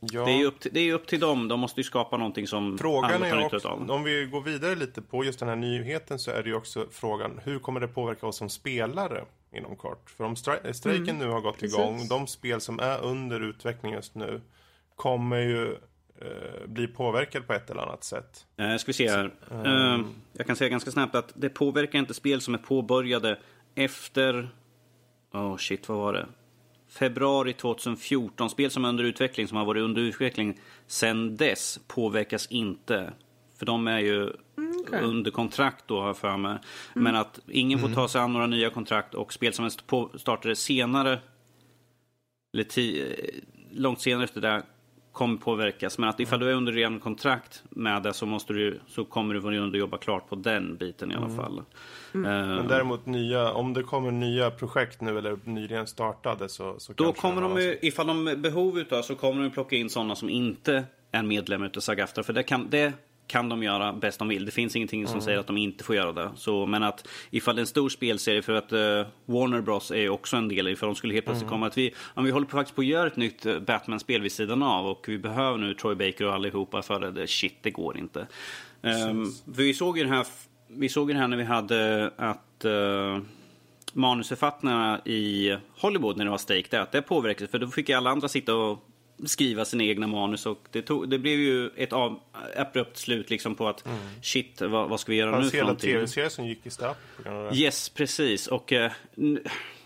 Ja. det är upp till, det är upp till dem. De måste ju skapa någonting som Frågan alla tar är nytta också, av. om vi går vidare lite på just den här nyheten så är det ju också frågan hur kommer det påverka oss som spelare inom kort? För om stri- strejken nu har gått Precis. igång, de spel som är under utveckling just nu kommer ju eh, bli påverkade på ett eller annat sätt. Eh, ska vi se här. Eh, jag kan säga ganska snabbt att det påverkar inte spel som är påbörjade efter... Oh shit, vad var det? Februari 2014. Spel som är under utveckling, som har varit under utveckling sen dess, påverkas inte. För de är ju okej. under kontrakt då, har jag för mig. Men att ingen får ta sig an några nya kontrakt och spel som startade senare, eller långt senare efter det, kommer påverkas. Men att ifall du är under redan kontrakt med det så, måste du, så kommer du vara under jobba klart på den biten i alla fall. Eh, Men däremot nya, om det kommer nya projekt nu eller nyligen startade så, så Då kommer de ju, ifall de behov utav så kommer de plocka in sådana som inte är medlem utav Sagaftra. För det kan, det kan de göra bäst de vill. Det finns ingenting som säger att de inte får göra det. Så, men att ifall det är en stor spelserie, för att eh, Warner Bros är också en del ifall de skulle helt plötsligt komma att vi, om vi håller på faktiskt på att göra ett nytt eh, Batman-spel vid sidan av och vi behöver nu Troy Baker och allihopa för det, shit, det går inte. Um, för vi såg ju det här, vi såg det här när vi hade att eh, manusförfattarna i Hollywood när det var strejk där, att det påverkade. För då fick alla andra sitta och skriva sina egna manus och det, tog, det blev ju ett av, abrupt slut liksom på att shit, vad, vad ska vi göra Det nu för hela tv-serier som gick i det. Yes, precis. Och eh,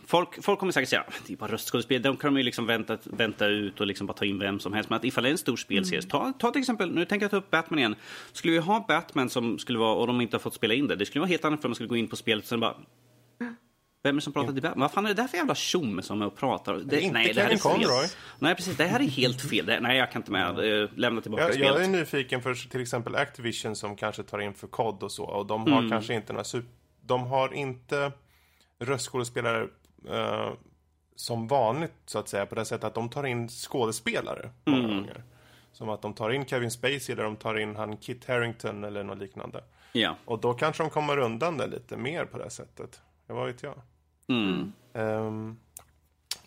folk, folk kommer säkert säga det är bara röstskådespel. De kan ju liksom vänta, vänta ut och liksom bara ta in vem som helst. Men att ifall det är en stor spelserie, ta, ta till exempel, nu tänker jag ta upp Batman igen. Skulle vi ha Batman som skulle vara, och de inte har fått spela in det, det skulle vara helt annat för man skulle gå in på spelet och sen bara vem är det som pratar till Batman? Vad fan är det där för jävla tjomme som är och pratar? Det, inte nej, det här är. Conroy. Nej, precis. Det här är helt fel. Det, nej, jag kan inte med. Eh, Lämna tillbaka Jag, spelet. jag är nyfiken för till exempel Activision som kanske tar in för kod och så. Och de har Mm. kanske inte några super... De har inte röstskådespelare eh, som vanligt så att säga. På det sättet att de tar in skådespelare många Mm. gånger. Som att de tar in Kevin Spacey eller de tar in han Kit Harington eller något liknande. Ja. Och då kanske de kommer undan det lite mer på det sättet. Ja, vad vet jag. Mm. Um,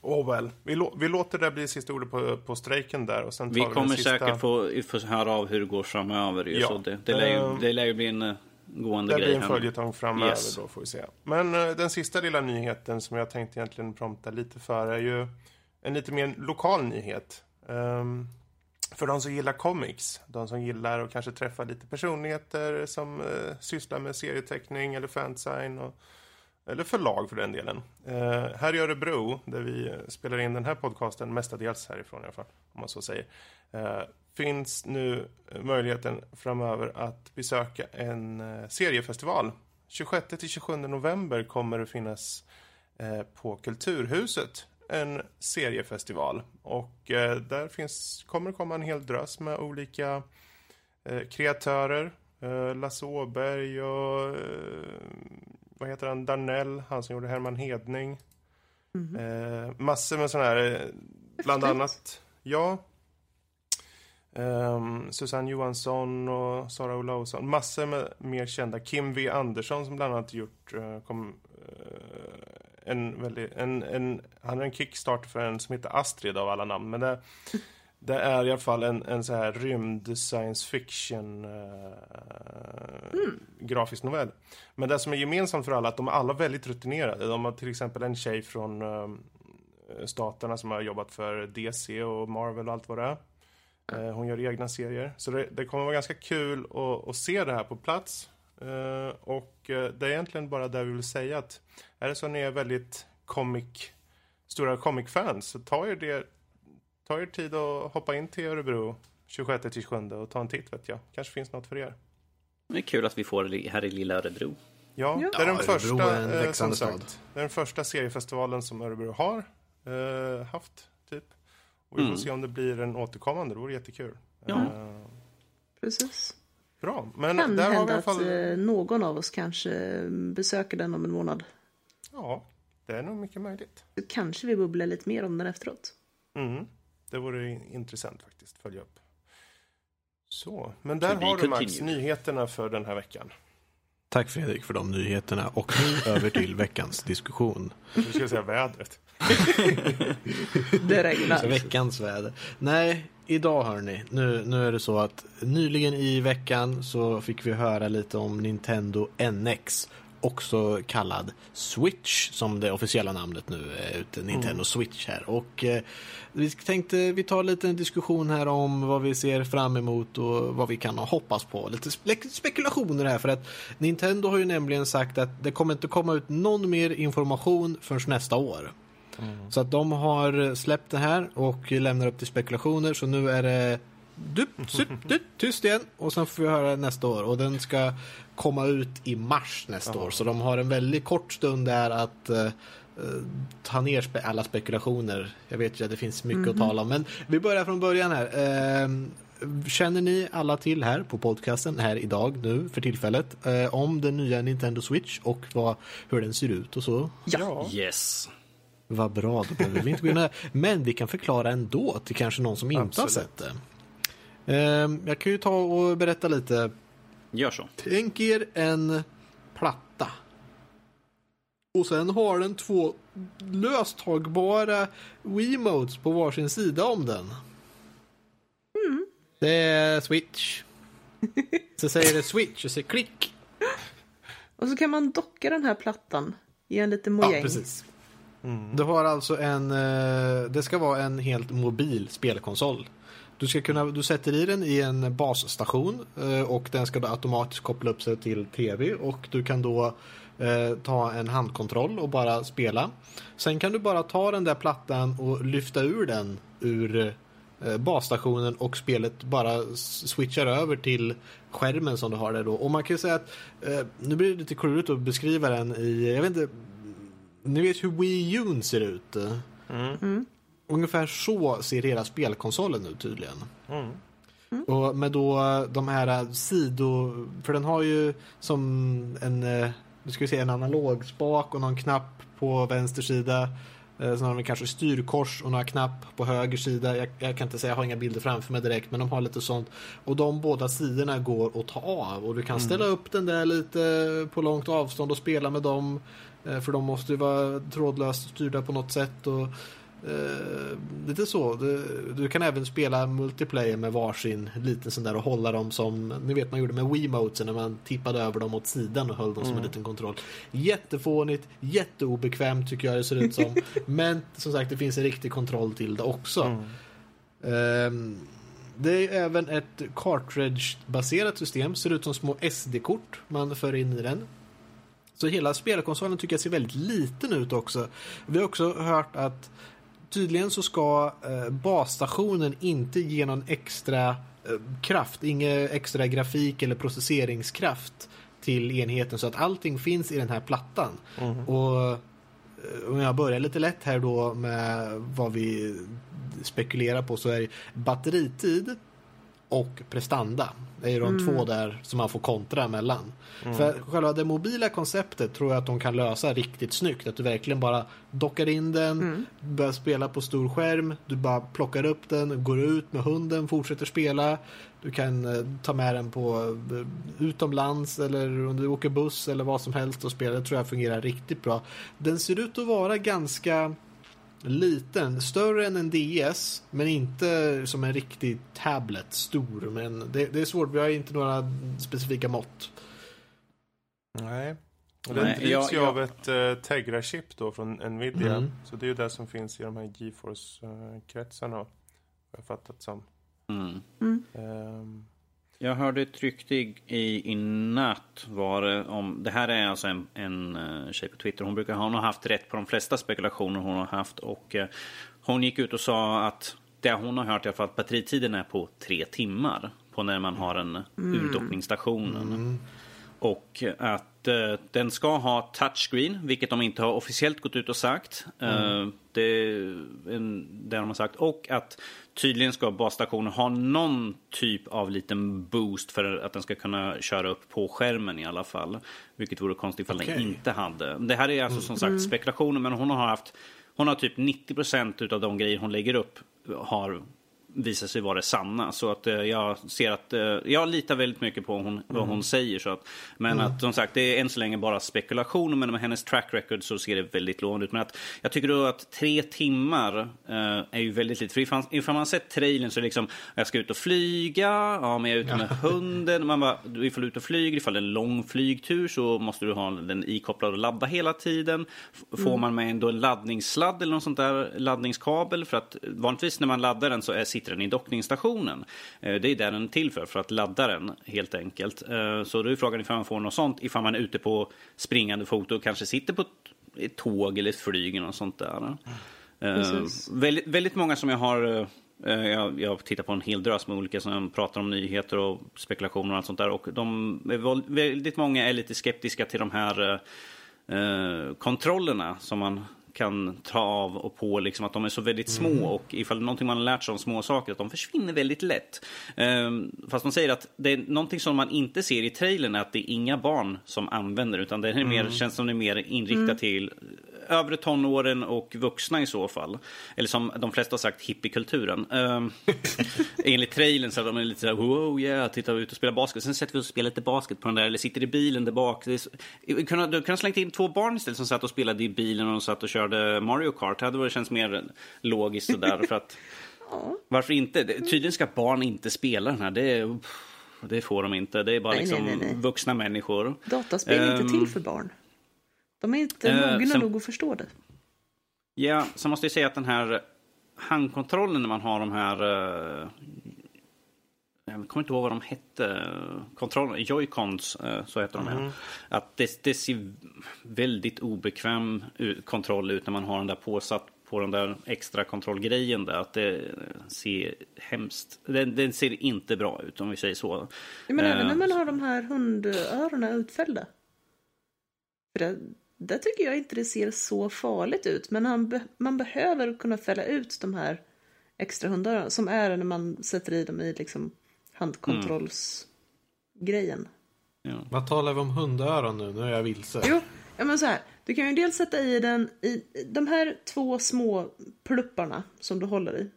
oh well. vi, lå- vi låter det bli sista ordet på, på strejken där. Och sen tar Vi kommer sista... säkert få, få höra av hur det går framöver. Ju, Ja. så det, det, lär ju, Ehm, det lär ju bli en eh, gående Det grej. blir en följetong framöver Yes. då får vi se. Men eh, den sista lilla nyheten som jag tänkte egentligen prompta lite för är ju en lite mer lokal nyhet. Ehm, för de som gillar comics, de som gillar att kanske träffa lite personligheter som eh, sysslar med serieteckning eller fansign och, eller förlag för den delen. Eh, här i Örebro, där vi spelar in den här podcasten, mestadels härifrån i alla fall, om man så säger, eh, finns nu möjligheten framöver att besöka en eh, seriefestival. 26-27 november kommer det finnas eh, på Kulturhuset en seriefestival. Och eh, där finns, kommer det komma en hel drös med olika eh, kreatörer. Eh, Lasse Åberg och eh, vad heter han, Darnell, han som gjorde Herman Hedning. Eh, massor med sådana här, eh, bland Häftigt. annat, ja. Ehm, Susanne Johansson och Sara Olausson. Massor med mer kända. Kim V Andersson som bland annat gjort eh, kom, eh, en väldigt, en, en, han är en kickstarter för en som heter Astrid av alla namn. Men det, [laughs] det är i alla fall en, en så här rymd science fiction eh, grafisk novell. Men det som är gemensamt för alla är att de är alla väldigt rutinerade. De har till exempel en tjej från eh, staterna som har jobbat för DC och Marvel och allt vad det är. Eh, hon gör egna serier. Så det, det kommer vara ganska kul att, att se det här på plats. Eh, och eh, det är egentligen bara det vi vill säga att är det så att ni är väldigt comic, stora comic-fans så ta er, det, ta er tid att hoppa in till Örebro 26-27 och ta en titt vet jag. Kanske finns något för er. Det är kul att vi får det här i lilla Örebro. Ja, Ja. det är den Ja, Örebro första, är en eh, som sagt, det är den första seriefestivalen som Örebro har eh, haft, typ. Och vi får Mm. se om det blir en återkommande, det vore jättekul. Ja. Eh, Precis. bra, men Kan där har vi i hända alla att fall... eh, någon av oss kanske besöker den om en månad. Ja, det är nog mycket möjligt. Så kanske vi bubblar lite mer om den efteråt. Mm. Det vore intressant faktiskt, följa upp. Så, men där har du Max nyheterna för den här veckan. Tack Fredrik för de nyheterna och nu [laughs] över till veckans diskussion. Nu ska jag säga vädret. [laughs] Det regnar. veckans väder. Nej, idag hörni. Nu, nu är det så att nyligen i veckan så fick vi höra lite om Nintendo NX. Också kallad Switch som det officiella namnet nu är ute. Nintendo Switch här. Och eh, vi tänkte vi tar lite en diskussion här om vad vi ser fram emot och vad vi kan hoppas på. Lite spe- spekulationer här för att Nintendo har ju nämligen sagt att det kommer inte komma ut någon mer information förrän nästa år. Så att de har släppt det här och lämnar upp till spekulationer. Så nu är det du, sup, du, tyst igen och sen får vi höra nästa år. Och den ska komma ut i mars nästa år. Så de har en väldigt kort stund där att eh, eh, ta ner spe alla spekulationer. Jag vet ju att det finns mycket att tala om. Men vi börjar från början här. Eh, Känner ni alla till här på podcasten här idag nu för tillfället eh, om den nya Nintendo Switch och vad, hur den ser ut och så? Ja. Yes. Vad bra, då behöver vi inte gå in här. Men vi kan förklara ändå till kanske någon som inte har Absolut. sett det. Ehm, Jag kan ju ta och berätta lite. Gör så. Tänk er en platta. Och sen har den två löstagbara Wiimotes på varsin sida om den. Det är Switch. Så säger det Switch och så klick. Och så kan man docka den här plattan i en liten Ja, mojäng. precis. Du har alltså en, eh, det ska vara en helt mobil spelkonsol. Du, ska kunna, du sätter i den i en basstation eh, och den ska då automatiskt koppla upp sig till tv och du kan då eh, ta en handkontroll och bara spela. Sen kan du bara ta den där plattan och lyfta ur den ur eh, basstationen och spelet bara switchar över till skärmen som du har där då. Och man kan ju säga att nu blir det lite klurigt att beskriva den i, jag vet inte, ni vet hur Wii U ser ut? Mm. Ungefär så ser hela spelkonsolen ut tydligen. Mm. Och med då de här sido... För den har ju som en... eh, Nu ska vi se, en analog spak och någon knapp på vänster sida. Eh, Sen har de kanske styrkors och några knapp på höger sida. Jag, jag kan inte säga, jag har inga bilder framför mig direkt, men de har lite sånt. Och de båda sidorna går att ta av och du kan ställa upp den där lite på långt avstånd och spela med dem. Eh, För de måste ju vara trådlöst styrda på något sätt. Och, eh, lite så. Du, du kan även spela multiplayer med varsin liten sån där och hålla dem som, ni vet man gjorde med Wiimotesen när man tippade över dem åt sidan och höll dem som en liten kontroll. Jättefånigt, jätteobekvämt tycker jag det ser ut som. [laughs] Men som sagt det finns en riktig kontroll till det också. Ehm, det är även ett cartridge-baserat system, ser ut som små SD-kort man för in i den. Så hela spelkonsolen tycker jag ser väldigt liten ut också. Vi har också hört att tydligen så ska eh, basstationen inte ge någon extra eh, kraft, ingen extra grafik eller processeringskraft till enheten så att allting finns i den här plattan. Och eh, om jag börjar lite lätt här då med vad vi spekulerar på så är batteritid och prestanda. Det är de två där som man får kontra mellan. För själva det mobila konceptet tror jag att de kan lösa riktigt snyggt. Att du verkligen bara dockar in den, börjar spela på stor skärm, du bara plockar upp den, går ut med hunden, fortsätter spela. Du kan eh, ta med den på eh, utomlands eller om du åker buss eller vad som helst och spela. Det tror jag fungerar riktigt bra. Den ser ut att vara ganska liten, större än en DS, men inte som en riktig tablet, stor. Men det, det är svårt, vi har inte några specifika mått. Nej. Och den Nej, drivs jag- ju jag- av ett uh, Tegra-chip då från Nvidia. Mm. Så det är ju det som finns i de här GeForce-kretsarna. Har jag fattat som. Mm. Ehm, Jag hörde ett rykte i, i, natt var det om, det här är alltså en, en uh, tjej på Twitter, hon brukar hon har haft rätt på de flesta spekulationer hon har haft och eh, hon gick ut och sa att det hon har hört i alla fall att batteritiden är på tre timmar på när man har en urdockningsstationen. Och att eh, den ska ha touchscreen, vilket de inte har officiellt gått ut och sagt. Eh, det, är en, det har de sagt. Och att tydligen ska basstationen ha någon typ av liten boost för att den ska kunna köra upp på skärmen i alla fall. Vilket vore konstigt ifall Okej. den inte hade. Det här är alltså som sagt spekulationer, men hon har haft hon har typ 90% av de grejer hon lägger upp har visat sig vara sanna. Så att eh, jag ser att eh, jag litar väldigt mycket på hon, vad hon säger. Så att, men att som sagt, det är än så länge bara spekulationer. Men med hennes track record så ser det väldigt lovande ut. Men att jag tycker då att tre timmar eh, är ju väldigt lite. För ifall, ifall man sett trailern så är det liksom, jag ska ut och flyga, ja men jag är ute med hunden. Man bara, ifall du är ute och flyger, ifall det är en lång flygtur så måste du ha den ikopplad och ladda hela tiden. F- Får man med ändå en laddningssladd eller något sånt där laddningskabel för att vanligtvis när man laddar den så är, sitter den i dockningsstationen. Eh, Det är där den är till för, för att ladda den helt enkelt. Eh, Så då är frågan ifall man får något sånt, ifall man är ute på springande fot och kanske sitter på ett, tåg eller ett flyg eller något sånt där. Eh, Precis. väldigt, väldigt många som jag har eh, jag, jag tittar på en hel drös med olika som pratar om nyheter och spekulationer och allt sånt där. Och de, väldigt många är lite skeptiska till de här eh, eh, kontrollerna som man kan ta av och på, liksom att de är så väldigt små och ifall någonting man har lärt sig om små saker, att de försvinner väldigt lätt. Ehm, fast man säger att det är någonting som man inte ser i trailern är att det är inga barn som använder utan det är mer, känns som det är mer inriktat till övre tonåren och vuxna i så fall. Eller som de flesta har sagt, hippiekulturen. Um, [laughs] enligt trailern så är de lite såhär, wow yeah, titta ut och spela basket. Sen sätter vi oss och spelar lite basket på den där, eller sitter i bilen där bak. Så... Du kunde ha slängt in två barn istället som satt och spelade i bilen och de satt och körde Mario Kart. Det hade varit känts mer logiskt sådär. för att, [laughs] varför inte? Tydligen ska barn inte spela den här. Det, är, det får de inte. Det är bara Nej, liksom nej, nej, vuxna människor. Dataspel är inte Ehm, till för barn. De är inte eh, mogna sen- nog att förstå det. Ja, så måste jag säga att den här handkontrollen när man har de här... eh, jag kommer inte ihåg vad de hette. Kontrollen, Joy-Cons, eh, så heter de. Mm. här. Att det, det ser väldigt obekväm kontroll ut när man har den där påsatt på den där extra kontrollgrejen där. Att det ser hemskt... Den, den ser inte bra ut om vi säger så. Ja, men även Eh, när man har de här hundöronen utfällda. För det, där tycker jag inte det ser så farligt ut. Men han be, man behöver kunna fälla ut de här extra hundöronen. Som är när man sätter i dem i liksom handkontrollsgrejen. Ja. Vad talar vi om hundöron nu? Nu är jag vilse. Jo, ja, men så här. Du kan ju dels sätta i den i de här två små plupparna som du håller i.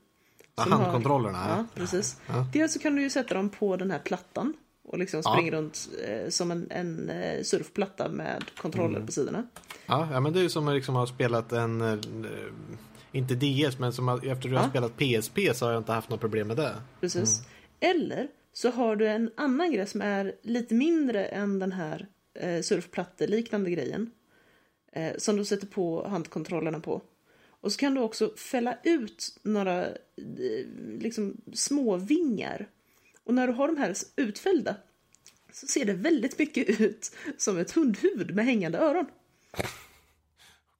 Ja, som har- handkontrollerna. Ja, precis. Ja. Dels så kan du ju sätta dem på den här plattan och liksom Ja. springa runt eh, som en, en eh, surfplatta med kontroller Mm. på sidorna. Ja, ja, men det är ju som att liksom ha spelat en... eh, Inte DS, men som att, efter du har Ja. spelat PSP så har jag inte haft något problem med det. Precis. Mm. Eller så har du en annan grej som är lite mindre än den här eh, surfplatteliknande grejen. Eh, som du sätter på handkontrollerna på. Och så kan du också fälla ut några eh, liksom små vingar. Och när du har de här utfällda så ser det väldigt mycket ut som ett hundhuvud med hängande öron.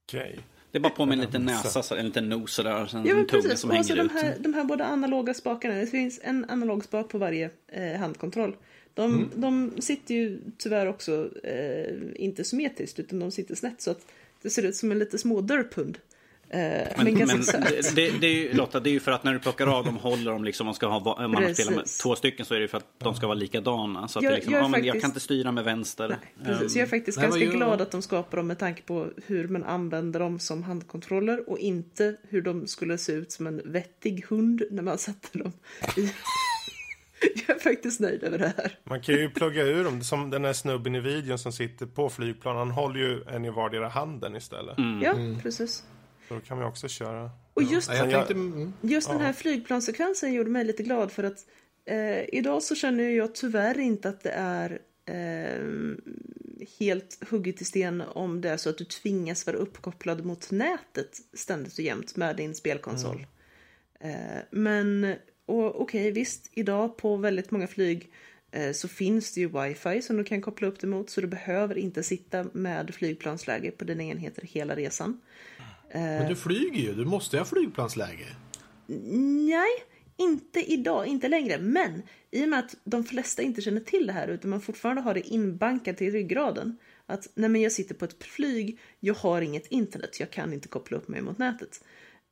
Okej. Det är bara på med en liten näsa, så- en liten nos sådär, och sen Ja, en tunga precis. som Och så hänger de ut. här, de här båda analoga spakarna. Det finns en analog spak på varje eh, handkontroll. De, Mm. de sitter ju tyvärr också eh, inte symmetriskt utan de sitter snett så att det ser ut som en lite små dörphund. Eh, men, Men, det, det är ju, Lotta, det är ju för att när du plockar av dem håller de liksom, man ska ha, om man spelar med två stycken så är det för att de ska vara likadana. Så att Jag- det liksom, jag ja, men jag faktiskt- kan inte styra med vänster. Nej, precis. Jag är faktiskt Nej, vad ganska gör- glad att de skapar dem med tanke på hur man använder dem som handkontroller och inte hur de skulle se ut som en vettig hund när man sätter dem i. [laughs] Jag är faktiskt nöjd över det här. Man kan ju plugga ur dem, som den här snubben i videon som sitter på flygplan. Han håller ju en i vardera handen istället. Ja, precis. Då kan ju också köra. Och just, Ja, tänkte, mm, just den här flygplanssekvensen gjorde mig lite glad för att eh, idag så känner jag tyvärr inte att det är eh, helt hugget i sten om det är så att du tvingas vara uppkopplad mot nätet ständigt och jämt med din spelkonsol. Eh, men och, okej, visst, idag på väldigt många flyg eh, så finns det ju wifi som du kan koppla upp det mot så du behöver inte sitta med flygplansläge på dina enheter hela resan. Men du flyger ju, du måste ju ha flygplansläge. Nej, inte idag, inte längre. Men i och med att de flesta inte känner till det här utan man fortfarande har det inbankat i ryggraden. Att nej men jag sitter på ett flyg, jag har inget internet, jag kan inte koppla upp mig mot nätet.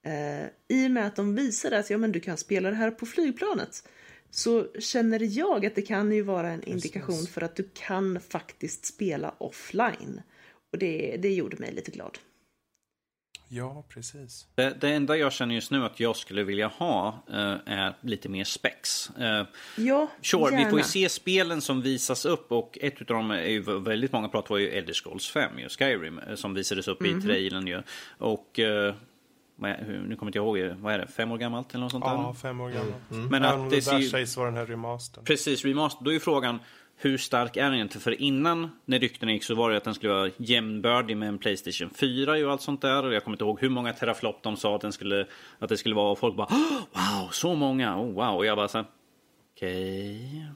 Eh, I och med att de visar att ja, men du kan spela det här på flygplanet så känner jag att det kan ju vara en indikation för att du kan faktiskt spela offline. Och det, det gjorde mig lite glad. Ja, precis. Det, det enda jag känner just nu att jag skulle vilja ha eh, är lite mer spex. Eh, Ja, Sure, vi gärna. får ju se spelen som visas upp och ett av dem är ju väldigt många pratar var ju Elder Scrolls 5, ju, Skyrim, eh, som visades upp Mhm. i trailern ju. Och eh, vad är, hur- nu kommer inte jag ihåg, vad är det, fem år gammalt eller något sånt där? Ja, fem år gammal. Men Även om att det där ju, sägs vara den här remastern. precis remaster, då är ju frågan hur stark är den egentligen? För innan när ryktena gick så var det att den skulle vara jämnbördig med en Playstation 4 och allt sånt där. Och jag kommer inte ihåg hur många teraflop de sa att, den skulle, att det skulle vara. Och folk bara "Åh, wow, så många, oh, wow. Och jag bara så här, okej.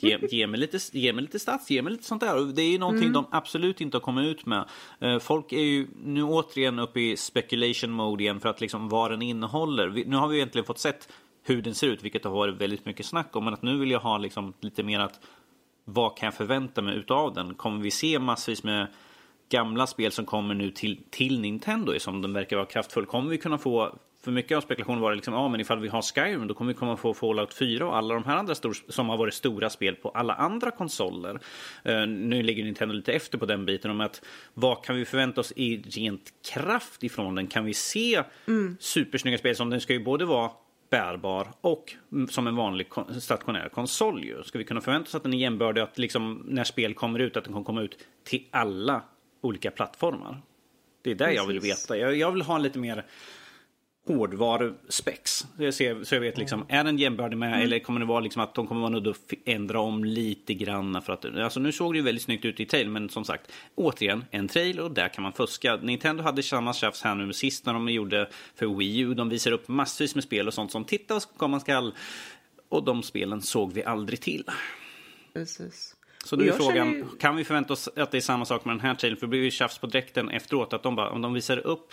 Ge, ge, mig lite, ge mig lite stats, ge mig lite sånt där. Det är ju någonting de absolut inte har kommit ut med. Eh, folk är ju nu återigen uppe i speculation mode igen för att liksom vad den innehåller. Nu har vi egentligen fått sett hur den ser ut, vilket har varit väldigt mycket snack om. Men att nu vill jag ha liksom lite mer att vad kan jag förvänta mig utav den? Kommer vi se massvis med gamla spel som kommer nu till, till Nintendo som den verkar vara kraftfull? Kommer vi kunna få, för mycket av spekulationen var det liksom, ja men ifall vi har Skyrim då kommer vi komma få Fallout 4 och alla de här andra stor, som har varit stora spel på alla andra konsoler. Eh, nu ligger Nintendo lite efter på den biten om att vad kan vi förvänta oss i rent kraft ifrån den? Kan vi se supersnygga spel som den ska ju både vara bärbar och som en vanlig kon- stationär konsol. Ju. Ska vi kunna förvänta oss att den är jämbördig att liksom, när spel kommer ut att den kommer komma ut till alla olika plattformar? Det är där jag vill veta. Jag, jag vill ha lite mer hårdvaruspex. Så jag, ser, så jag vet liksom, är den jämbördig med eller kommer det vara liksom att de kommer vara nödda att ändra om lite grann för att, alltså nu såg det ju väldigt snyggt ut i trail men som sagt, återigen, en trail och där kan man fuska. Nintendo hade samma tjafs här nu sist när de gjorde för Wii U, de visar upp massvis med spel och sånt som titta vad komma skall. Och de spelen såg vi aldrig till. Precis. Så då är frågan, ju- kan vi förvänta oss att det är samma sak med den här trailern? För det blir ju tjafs på dräkten efteråt, att de bara, om de visar upp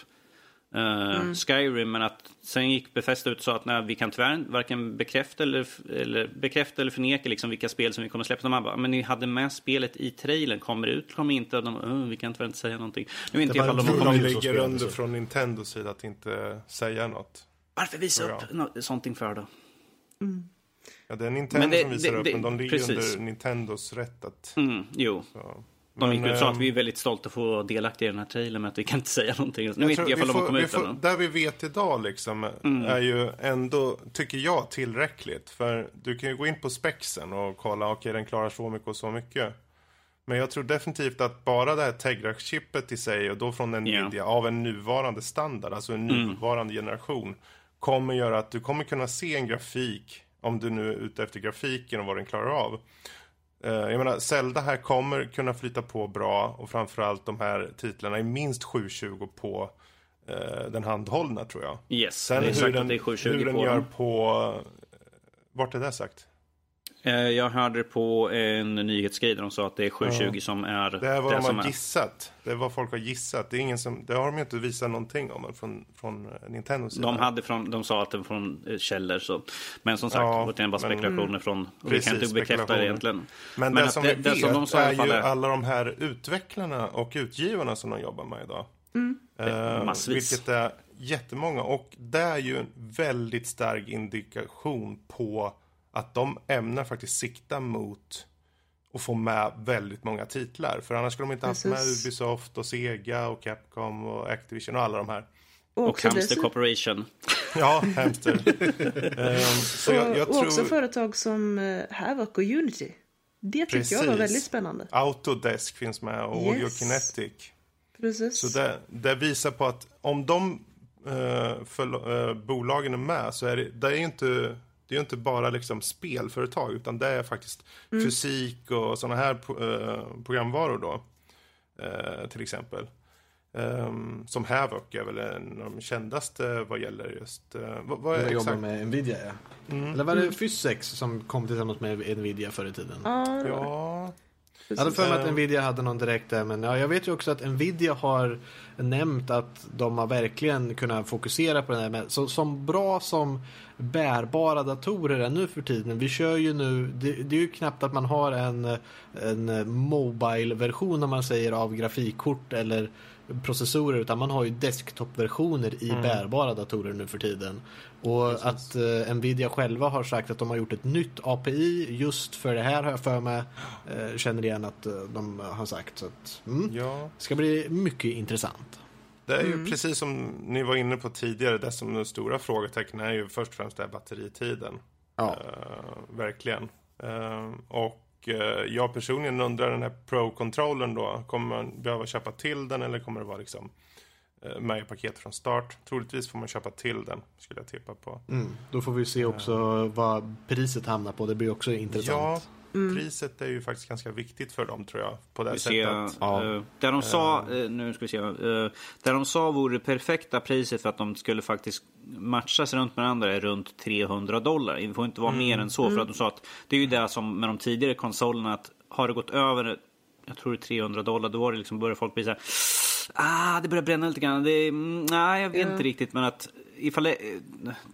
eh, Mm. Skyrim, men att sen gick Bethesda ut och sa att nej, vi kan tyvärr varken bekräfta eller, eller, bekräfta eller förneka liksom vilka spel som vi kommer släppa. De här bara, men ni hade med spelet i trailern, kommer det ut, kommer inte? Och de, "Uh, vi kan tyvärr inte säga någonting. Nu vet inte Det jag var ifall de ut. ligger under från Nintendos sida att inte säga något. Varför visa upp nå- sånt för då? Ja, det är Nintendo det- som visar det- upp, det- men de ligger precis. under Nintendos rätt att... Mm, jo. Så. De gick ut sa att ehm, vi är väldigt stolta att få vara delaktiga i den här trailern, men att vi kan inte [laughs] säga någonting. Nu vet Jag ifall de har kommit ut får-? Mm. Där vi vet idag liksom är ju ändå, tycker jag, tillräckligt. För du kan ju gå in på spexen och kolla, okej den klarar så mycket och så mycket. Men jag tror definitivt att bara det här Tegra-chippet i sig och då från Nvidia av en nuvarande standard, alltså en Mm. nuvarande generation, kommer göra att du kommer kunna se en grafik, om du nu är ute efter grafiken och vad den klarar av. Eh, Jag menar, Zelda här kommer kunna flyta på bra och framförallt de här titlarna är minst 720 på eh, den handhållna tror jag. Yes, Sen det är hur sagt den, att det är 720 hur den på gör dem. på... Vart är det sagt? Eh, Jag hörde det på en nyhetsgrej där de sa att det är 720 som är Det är vad det de som har är. gissat. Det är vad folk har gissat. Det, är ingen som, det har de ju inte visat någonting om från, från eh, Nintendos sida. De, hade från, de sa att det var från eh, källor. Så. Men som sagt, Ja, återigen bara men- spekulationer från... Och vi Precis, kan inte bekräfta det egentligen. Men, Men det som det- vi det vet som de sa är ju är- alla de här utvecklarna och utgivarna som de jobbar med idag. Eh, Massvis. vilket är jättemånga och det är ju en väldigt stark indikation på att de ämnar faktiskt sikta mot att få med väldigt många titlar. För annars skulle de inte haft med. Ubisoft och Sega och Capcom och Activision och alla de här. Och också Hamster dessutom- Corporation. [laughs] Ja, Hamster. Ehm, så jag, jag och, och också tror företag som eh, Havoc och Unity. Det tyckte jag var väldigt spännande. Autodesk finns med och Yes. Audio Kinetic. Precis. Så det, det visar på att om de eh, för, eh, bolagen är med så är det, det är ju inte, det är ju inte bara liksom spelföretag utan det är faktiskt fysik och sådana här eh, programvaror då. Eh, till exempel. Ehm, som Havoc är väl en av de kändaste vad gäller just... eh, vad, vad är Jag jobbar exakt? med Nvidia, ja. Eller var det Physex som kom tillsammans med Nvidia förr i tiden? ja, Ja, Jag hade för mig att Eh. Nvidia hade någon direkt där, men ja, jag vet ju också att Nvidia har nämnt att de har verkligen kunnat fokusera på det här med, så, som bra som bärbara datorer är nu för tiden. Vi kör ju nu, det, det är ju knappt att man har en, en mobile-version om man säger av grafikkort eller processorer utan man har ju desktop-versioner i bärbara datorer nu för tiden. Och att eh, Nvidia själva har sagt att de har gjort ett nytt API just för det här har jag för mig. Eh, känner igen att eh, de har sagt. Så att, mm, ja. ska bli mycket intressant. Det är ju precis som ni var inne på tidigare, det som den stora frågetecknen är ju först och främst det här batteritiden. Ja. Eh, verkligen. Eh, och eh, jag personligen undrar den här Pro-controllern då, kommer man behöva köpa till den eller kommer det vara liksom eh, med i paketet från start? Troligtvis får man köpa till den, skulle jag tippa på. Mm, då får vi se också vad priset hamnar på. Det blir också Ja, intressant. priset är ju faktiskt ganska viktigt för dem tror jag, på det Vi sättet. ser, Ja. eh, där de sa, eh, nu ska vi se, eh, där de sa vore det perfekta priset för att de skulle faktiskt matchas runt med andra är runt 300 dollar. Det får inte vara mer än så för att de sa att det är ju det som med de tidigare konsolerna att har det gått över, jag tror det är 300 dollar, då var det liksom, börjar folk bli så här, ah det börjar bränna lite grann. Det, mm, nej jag vet Ja. inte riktigt men att ifall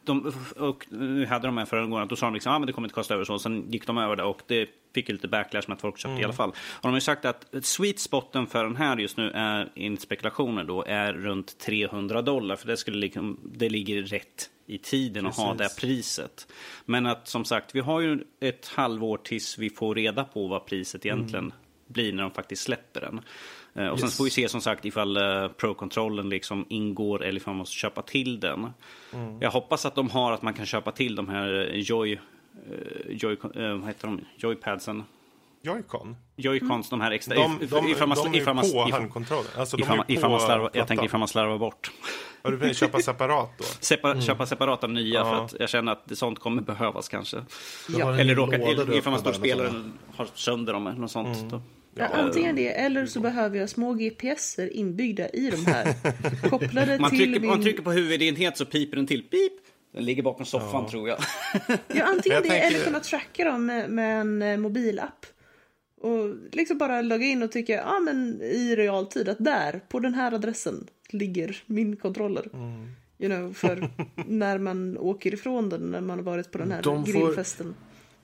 de, och nu hade de gången att då sa de liksom, ah, men det kommer inte kosta över så. Sen gick de över det och det fick ju lite backlash med att folk köpte i alla fall. Och de har ju sagt att sweet spoten för den här just nu är, enligt spekulationer då, är runt 300 dollar. För det, skulle liksom, det ligger rätt i tiden att ha det Precis. priset. Men att som sagt, vi har ju ett halvår tills vi får reda på vad priset egentligen blir när de faktiskt släpper den. Eh, Och sen Yes. får vi se som sagt ifall uh, Pro-kontrollen liksom ingår eller ifall man måste köpa till den. Jag hoppas att de har att man kan köpa till de här eh, Joy... eh, Joy eh, vad heter de? Joypadsen. Joy-Con? Joycons, de här extra... De, if- de, ifall man, de är ifall man, på handkontrollen. Alltså, de ifall, är man, ifall på man slarvar, jag tänker ifall man slarvar bort. Ja, du vill köpa separat då? Sepa, Köpa separata nya Ja. för att jag känner att sånt kommer behövas kanske. En Eller råka, ifall man står och spelar har sönder dem eller något sånt. Mm. Ja, antingen det, eller så behöver jag små GPSer inbyggda i de här. [laughs] Kopplade Man till trycker, min... man trycker på huvudenhet så piper den till. Pip! Den ligger bakom soffan tror jag. Ja, [laughs] antingen Jag det tänker- eller kunna tracka dem med, med en eh, mobilapp. Och liksom bara logga in och tycka, ja men i realtid att där, på den här adressen, ligger min controller. Mm. You know, för [laughs] när man åker ifrån den, när man har varit på den här De får- grillfesten.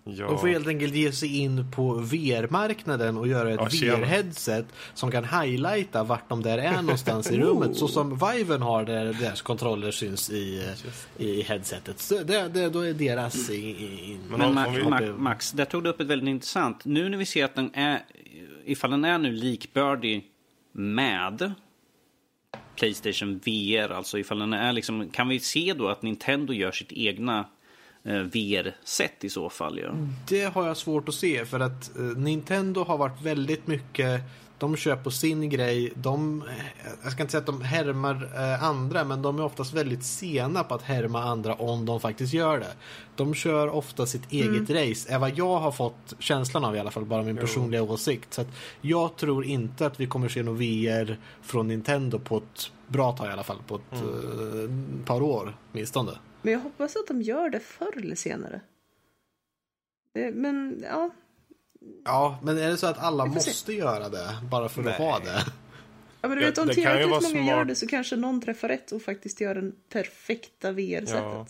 Ja. De får helt enkelt ge sig in på VR-marknaden och göra ett Ja, tjena. VR-headset som kan highlighta vart de där är någonstans i rummet. Så som Viven har där deras kontroller syns i, i headsetet. Så det, det, då är deras i, i, in. Men Men om- Ma- om vi- Ma- Max, där tog du upp ett väldigt intressant. Nu när vi ser att den är, ifall den är nu likbördig med Playstation VR, alltså ifall den är liksom, kan vi se då att Nintendo gör sitt egna eh, VR-set i så fall? Ja? Det har jag svårt att se för att eh, Nintendo har varit väldigt mycket de kör på sin grej. De, eh, jag ska inte säga att de härmar andra, men de är oftast väldigt sena på att härma andra om de faktiskt gör det. De kör ofta sitt eget race, är vad jag har fått känslan av i alla fall, bara min personliga åsikt. Så att jag tror inte att vi kommer se någon VR från Nintendo på ett bra tag i alla fall, på ett eh, par år åtminstone. Men jag hoppas att de gör det förr eller senare. Men ja, Ja, men är det så att alla får se. måste göra det bara för att Nej. ha det? Ja, men du vet, om tillräckligt många gör smart. det så kanske någon träffar rätt och faktiskt gör den perfekta VR-sättet. Ja.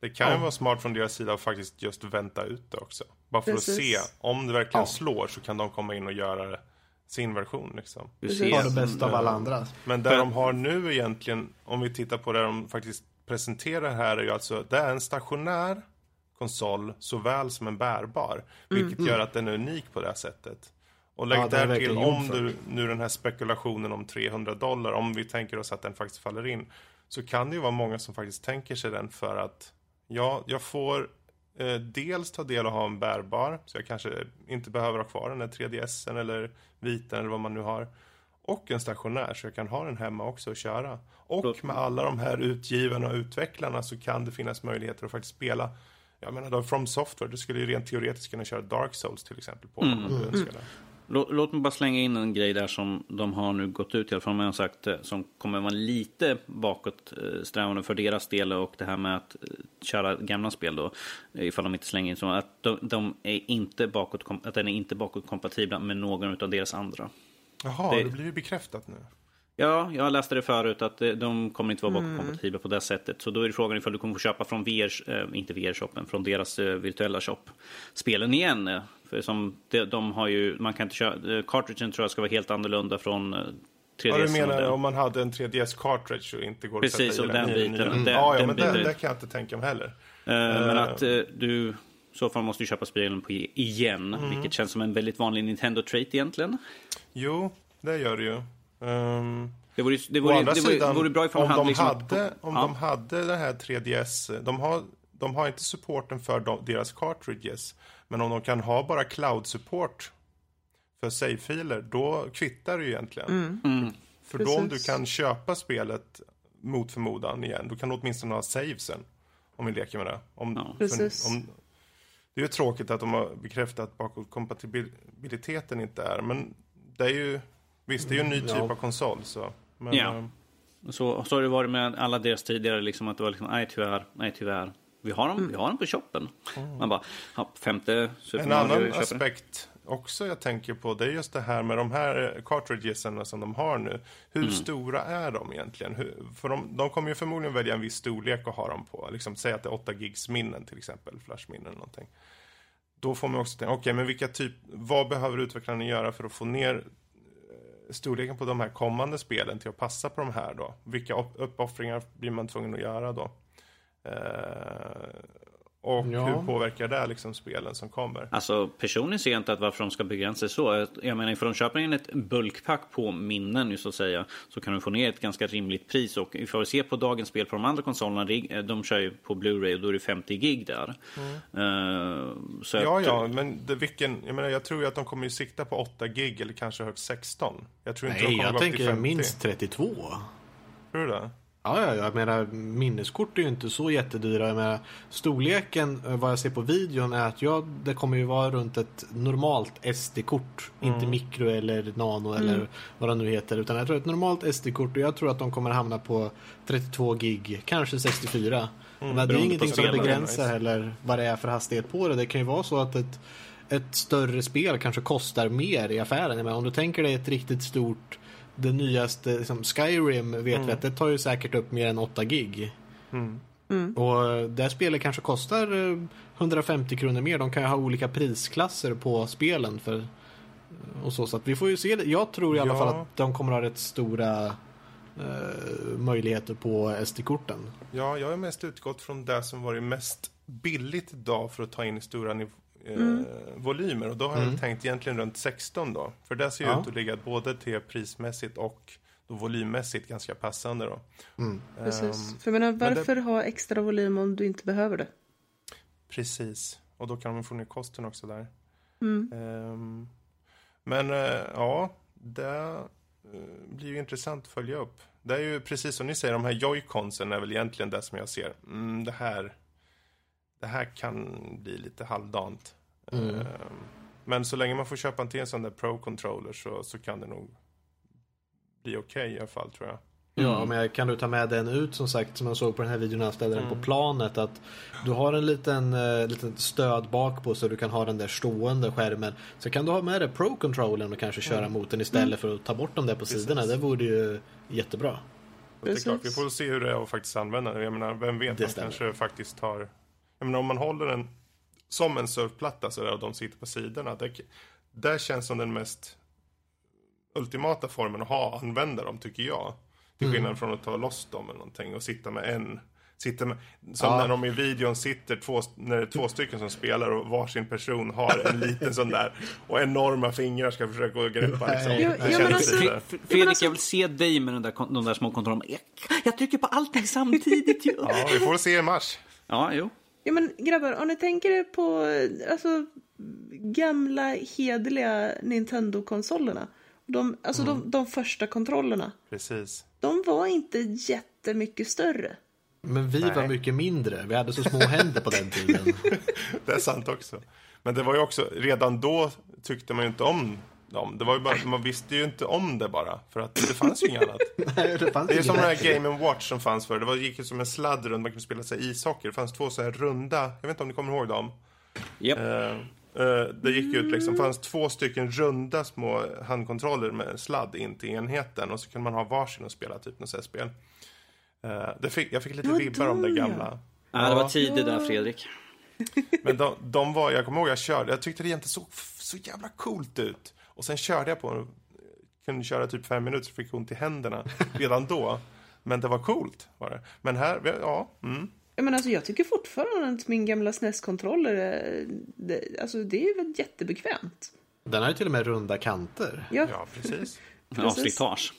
Det kan ju vara smart från deras sida att faktiskt just vänta ut det också. Bara för Precis. att se. Om det verkligen Ja. slår så kan de komma in och göra det sin version liksom. Du ser, det bästa av alla andra. Men det de har nu egentligen, om vi tittar på det de faktiskt presenterar här, är ju alltså, det är en stationär konsol såväl som en bärbar. Vilket gör att den är unik på det här sättet. Och lägg Ja, det är där till, verkligen om du, nu den här spekulationen om 300 dollar, om vi tänker oss att den faktiskt faller in, så kan det ju vara många som faktiskt tänker sig den för att, ja, jag får eh, dels ta del av ha en bärbar, så jag kanske inte behöver ha kvar den där 3DSen eller viten eller vad man nu har. Och en stationär, så jag kan ha den hemma också och köra. Och med alla de här utgivarna och utvecklarna så kan det finnas möjligheter att faktiskt spela jag menar då From Software, du skulle ju rent teoretiskt kunna köra Dark Souls till exempel på om du önskar det. Lå- Låt mig bara slänga in en grej där som de har nu gått ut i alla fall, har sagt, eh, som kommer vara lite bakåtsträvande för deras del och det här med att eh, köra gamla spel då, eh, ifall de inte slänger in så, att de, de är inte bakåt, att den är inte bakåtkompatibla med någon av deras andra. Jaha, Det- det blir ju bekräftat nu. Ja, jag läste det förut att eh, de kommer inte vara bakåtkompatibla på det sättet. Så då är det frågan ifall du kommer få köpa från VR, eh, inte VR-shoppen, från deras eh, virtuella shop. Spelen igen. eh, För som de, de har ju, man kan inte köra, eh, cartridgen tror jag ska vara helt annorlunda från eh, 3DS. Ja, du menar om man hade en 3DS cartridge och inte går Precis, att sätta i den i biten, nya. den- ja, ja, den men det, biten. det kan jag inte tänka mig heller. Eh, Men att eh, du så fall måste du köpa spelen på igen, Mm. vilket känns som en väldigt vanlig Nintendo-trait egentligen. Jo, det gör det ju. Ehm, Det vore, det Å vore, andra det vore, sidan, vore bra ifall om, de hade, de liksom hade, om ja. de hade den här 3DS, de har, de har inte supporten för de, deras cartridges, men om de kan ha bara cloud-support för save-filer, då kvittar det ju egentligen. Mm. För då om du kan köpa spelet mot förmodan igen, då kan du åtminstone ha savesen. Om vi leker med det. Om, Ja. Precis. om, det är ju tråkigt att de har bekräftat att bakåtkompatibiliteten inte är, men det är ju, visst det är ju en ny typ Ja. av konsol så. Men, Ja. eh, Så, så har det varit med alla deras tidigare, liksom, att det var liksom, nej tyvärr, nej tyvärr. Vi har dem, vi har dem på shoppen. Man bara, ja, femte Super Mm. En annan aspekt också jag tänker på, det är just det här med de här cartridgesarna som de har nu. Hur Mm. stora är de egentligen? Hur, för de, de kommer ju förmodligen välja en viss storlek att ha dem på. Liksom, säg att det är 8 gigs minnen till exempel, flashminnen eller någonting. Då får man också tänka, okej men vilka typ, vad behöver utvecklarna göra för att få ner eh, storleken på de här kommande spelen till att passa på de här då? Vilka uppoffringar blir man tvungen att göra då? Eh, och Ja. hur påverkar det liksom spelen som kommer? Alltså personligen ser jag inte att varför de ska begränsa sig så. Jag menar, ifall de köper in ett bulkpack på minnen så att säga, så kan de få ner ett ganska rimligt pris. Och ifall vi ser på dagens spel på de andra konsolerna, det- de kör ju på Blu-ray och då är det 50 gig där. Eh, så Mm. Ja, att- ja, men det, vilken, jag menar, jag tror ju att de kommer ju sikta på 8 gig eller kanske högst 16. Jag tror inte de Nej, kommer jag gå upp till tänker 50. minst 32. Tror du det? Ja, ja, jag menar minneskort är ju inte så jättedyra. Jag menar, storleken, eh, vad jag ser på videon, är att ja, det kommer ju vara runt ett normalt SD-kort. Inte mikro eller nano eller vad det nu heter. Utan jag tror ett normalt SD-kort och jag tror att de kommer hamna på 32 gig, kanske 64. Men det är ingenting som begränsar Nice. heller vad det är för hastighet på det. Det kan ju vara så att ett, ett större spel kanske kostar mer i affären. Jag menar, om du tänker dig ett riktigt stort det nyaste, liksom Skyrim vet vi att det tar ju säkert upp mer än 8 gig. Mm. Och det spelet kanske kostar eh, 150 kronor mer. De kan ju ha olika prisklasser på spelen. För, och så, så att vi får ju se det. Jag tror i alla Ja. fall att de kommer ha rätt stora eh, möjligheter på SD-korten. Ja, jag har mest utgått från det som varit mest billigt idag för att ta in i stora niv- eh, volymer. Och då har jag tänkt egentligen runt 16 då. För det ser ju Ja. ut att ligga både till prismässigt och då volymmässigt ganska passande då. Precis. Ehm, För menar, det- varför ha extra volym om du inte behöver det? Precis. Och då kan man få ner kosten också där. Mm. Ehm, men eh, ja, det eh, blir ju intressant att följa upp. Det är ju precis som ni säger, de här joyconsen är väl egentligen det som jag ser. Mm, det här det här kan bli lite halvdant. Mm. Ehm, men så länge man får köpa en till en sån där Pro-controller så, så kan det nog bli okej i alla fall tror jag. Ja, men kan du ta med den ut som sagt som man såg på den här videon när jag ställde den Mm. på planet att du har en liten, eh, liten stöd bak på så du kan ha den där stående skärmen. Så kan du ha med dig Pro-controllern och kanske köra mot den istället för att ta bort dem där på Precis. sidorna. Det vore ju jättebra. Det är klart, vi får se hur det är att faktiskt använda den. Jag menar, vem vet, Det man stämmer. kanske faktiskt har... Jag menar, om man håller den som en surfplatta så där och de sitter på sidorna. Det, det känns som den mest ultimata formen att ha, använda dem tycker jag. Till skillnad från att ta loss dem eller någonting och sitta med en Sitter med, som Ja. när de i videon sitter, två, när det är två stycken som spelar och varsin person har en liten sån där och enorma fingrar ska försöka greppa liksom. Ja, Det ja, men känns alltså- Fredrik, jag vill se dig med den där, de där små kontrollerna. Jag, jag trycker på allting samtidigt ju. Ja, vi får se i mars. Ja, jo. Ja men grabbar, om ni tänker er på alltså, gamla hederliga Nintendo-konsolerna. De, alltså de, de första kontrollerna. Precis. De var inte jättemycket större. Men vi var mycket mindre. Vi hade så små händer på den tiden. [laughs] Det är sant också. Men det var ju också, redan då tyckte man ju inte om dem. Det var ju bara, man visste ju inte om det bara. För att det fanns ju inget annat. [laughs] Nej, det fanns Det är som den här Game Watch som fanns förr. Det var, gick ju som en sladd runt, man kunde spela sig ishockey. Det fanns två så här runda, jag vet inte om ni kommer ihåg dem? Japp. Eh, eh, det gick ut liksom, fanns två stycken runda små handkontroller med sladd in till enheten. Och så kunde man ha varsin och spela typ något sånt spel. Det fick, jag fick lite var vibbar om det ja. gamla. Ja, det var tider där, Fredrik. Men de, de var, jag kommer ihåg jag körde, jag tyckte det inte så, så jävla coolt ut. Och sen körde jag på den, kunde köra typ fem minuter fick ont i händerna redan då. Men det var coolt var det. Men här, ja, mm. Ja, men alltså, jag tycker fortfarande att min gamla SNES-kontroller alltså, det är väl jättebekvämt. Den har ju till och med runda kanter. Ja, ja precis. [laughs] Ja, Precis. slitage.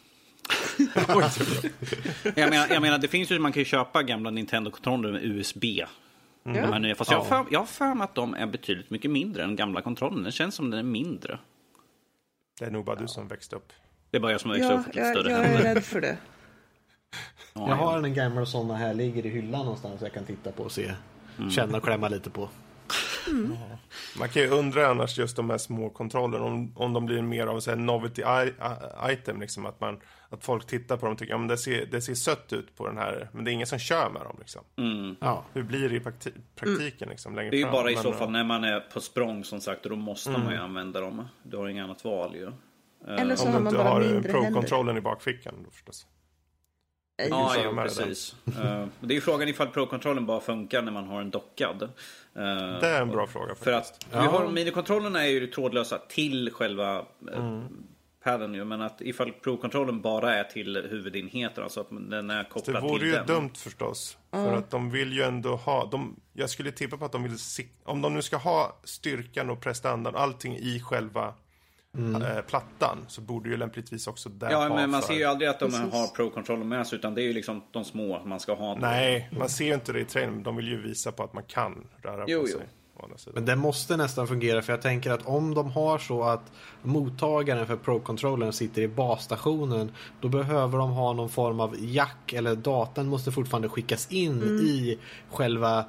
[laughs] jag, menar, jag menar, det finns ju, man kan ju köpa gamla Nintendo-kontroller med USB. De här nya. Fast jag har för- jag har för mig att de är betydligt mycket mindre än gamla kontrollen. Det känns som den är mindre. Det är nog bara du som växte upp. Det är bara jag som växte ja upp lite jag, större. jag är rädd för det. Ja, Jag har en gammal sån här, ligger i hyllan någonstans jag kan titta på och se. Känna och klämma lite på. Man kan ju undra annars just de här små kontrollerna om, om de blir mer av en novelty item liksom att man att folk tittar på dem och tycker ja, men det ser, det ser sött ut på den här men det är ingen som kör med dem liksom. Mm. Ja. Hur blir det i prakti praktiken liksom längre Det är ju fram? bara i så eh, fall när man är på språng som sagt och då måste man ju använda dem. Du har inget annat val ju. Eller så Om har du man inte bara har eh. Pro-kontrollen i bakfickan då förstås. Ja, jo, den. precis. Eh, det är ju frågan ifall Pro-kontrollen bara funkar när man har en dockad. Eh, Det är en bra fråga faktiskt. För att vi har, minikontrollerna är ju trådlösa till själva eh, Mm. padden ju. Men att ifall Pro-kontrollen bara är till huvudenheten, alltså att den är Det kopplad vore till ju den. dumt förstås. För att de vill ju ändå ha... De, jag skulle tippa på att de vill... Om de nu ska ha styrkan och prestandan, allting i själva eh, plattan, så borde ju lämpligtvis också där Ja, men man för... ser ju aldrig att de Precis. har Pro-kontrollen med sig, utan det är ju liksom de små man ska ha. Nej, man ser ju inte det i trailern, de vill ju visa på att man kan röra Jo, på jo. sig. sidan. Men det måste nästan fungera för jag tänker att om de har så att mottagaren för Pro-controllern sitter i basstationen då behöver de ha någon form av jack eller datan måste fortfarande skickas in i själva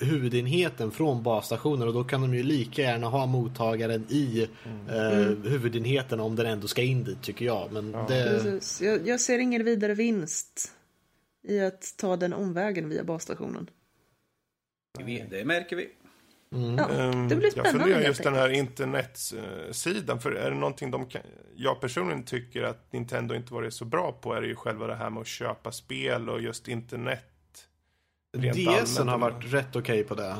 huvudenheten från basstationen och då kan de ju lika gärna ha mottagaren i eh, huvudenheten om den ändå ska in dit tycker jag. Men det, Precis. Jag, jag ser ingen vidare vinst i att ta den omvägen via basstationen. Det märker vi. Ja, Ehm, det blir Jag spännande. funderar helt just den här internetsidan, för är det någonting de kan... Jag personligen tycker att Nintendo inte varit så bra på är det ju själva det här med att köpa spel och just internet. DSen har varit rätt okej på det.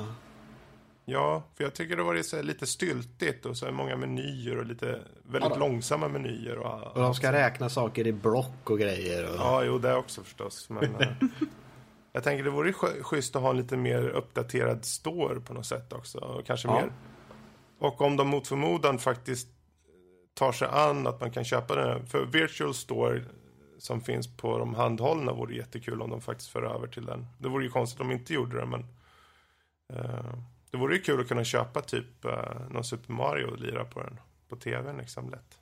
Ja, för jag tycker det har varit så här lite styltigt och så många menyer och lite väldigt Ja långsamma menyer. Och, Och de ska räkna saker i block och grejer. Och... Ja, jo, det också förstås. Men, eh, [laughs] jag tänker det vore sch- schysst att ha en lite mer uppdaterad store på något sätt också. Och kanske Ja. mer. Och om de mot förmodan faktiskt tar sig an att man kan köpa den här. För Virtual Store som finns på de handhållna vore jättekul om de faktiskt för över till den. Det vore ju konstigt om de inte gjorde det, men eh, det vore ju kul att kunna köpa typ uh, någon Super Mario och lira på den på tvn liksom lätt.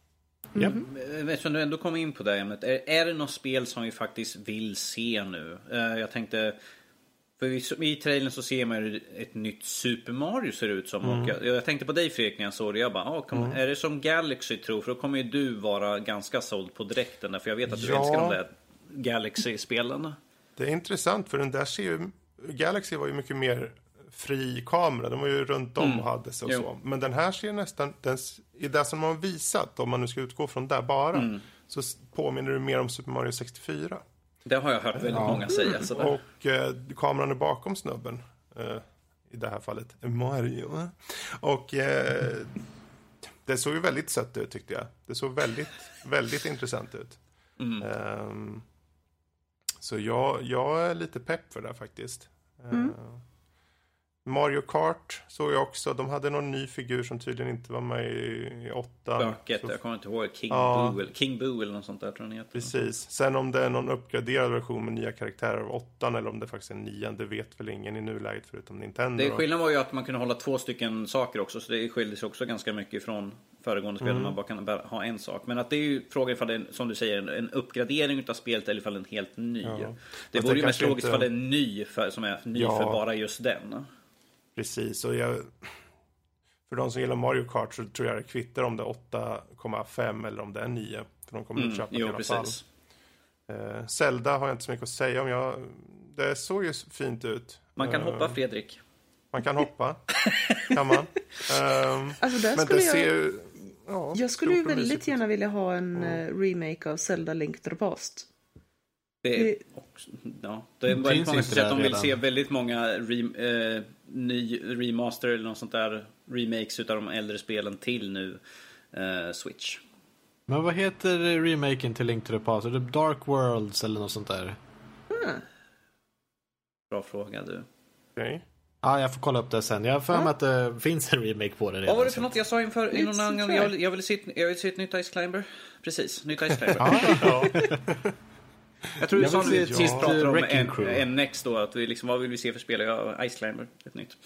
Japp. Eh, Eftersom du ändå kom in på det ämnet. Är, är det något spel som vi faktiskt vill se nu? Eh, jag tänkte... För i trailern så ser man ju ett nytt Super Mario ser det ut som. Och jag, jag tänkte på dig Fredrik när jag såg det. Jag bara, ah, kom, är det som Galaxy tror? För då kommer ju du vara ganska såld på direkten. där, För jag vet att du Ja. älskar de där Galaxy-spelen. Det är intressant för den där ser ju... Galaxy var ju mycket mer fri kamera. Den var ju runt om och hade sig och Jo. så. Men den här ser nästan... Den, I det som man har visat, om man nu ska utgå från där bara, så s- påminner det mer om Super Mario 64. Det har jag hört väldigt många säga. Sådär. Och eh, kameran är bakom snubben. Eh, I det här fallet Mario. Och eh, det såg ju väldigt sött ut tyckte jag. Det såg väldigt, väldigt intressant ut. Mm. Ehm, så jag, jag är lite pepp för det faktiskt. Mm. Mario Kart såg jag också. De hade någon ny figur som tydligen inte var med i, åttan. Spöket, Så- jag kommer inte ihåg. King Ja. Boo King Boo eller något sånt där tror jag heter. Precis. Sen om det är någon uppgraderad version med nya karaktärer av åttan eller om det faktiskt är nian, det vet väl ingen i nuläget förutom Nintendo. Det skillnaden var ju att man kunde hålla två stycken saker också, så det skiljer sig också ganska mycket från föregående spel Mm. man bara kan ha en sak. Men att det är ju frågan ifall det är, som du säger, en- uppgradering utav spelet eller ifall en helt ny. Ja. Det Fast vore ju mest logiskt inte- ifall det är en ny för, som är ny Ja. för bara just den. Precis, och jag... För de som gillar Mario Kart så tror jag det kvittar om det är 8,5 eller om det är 9. För de kommer Mm, att köpa det i jo, alla precis. fall. Eh, Zelda har jag inte så mycket att säga om. Jag, det såg ju fint ut. Man kan Eh, hoppa Fredrik. Man kan hoppa. [laughs] kan man. Ehm, Alltså där men skulle det jag... ser ju... Ja, Jag skulle ju väldigt gärna vilja ha en eh, remake av Zelda Link to the Past. Det är, Det- också, ja, det är väldigt Finns många som säger att de vill redan. se väldigt många re, eh, ny remaster eller något sånt där remakes utav de äldre spelen till nu eh, Switch. Men vad heter remaken till Link to the Past? Är det Dark Worlds eller något sånt där? Bra fråga du. Okej. Ja, jag får kolla upp det sen. Jag har för mig att det finns en remake på det redan. Vad var det för något jag sa inför i någon annan gång? Jag, vill- jag vill se jag vill se ett nytt Ice Climber. Precis, nytt Ice Climber. [laughs] Ja. Jag tror du Jag sa vi se ett sist nytt, pratade om en, Next då. Att vi liksom, vad vill vi se för spel? Ja, Ice Climber, ett nytt.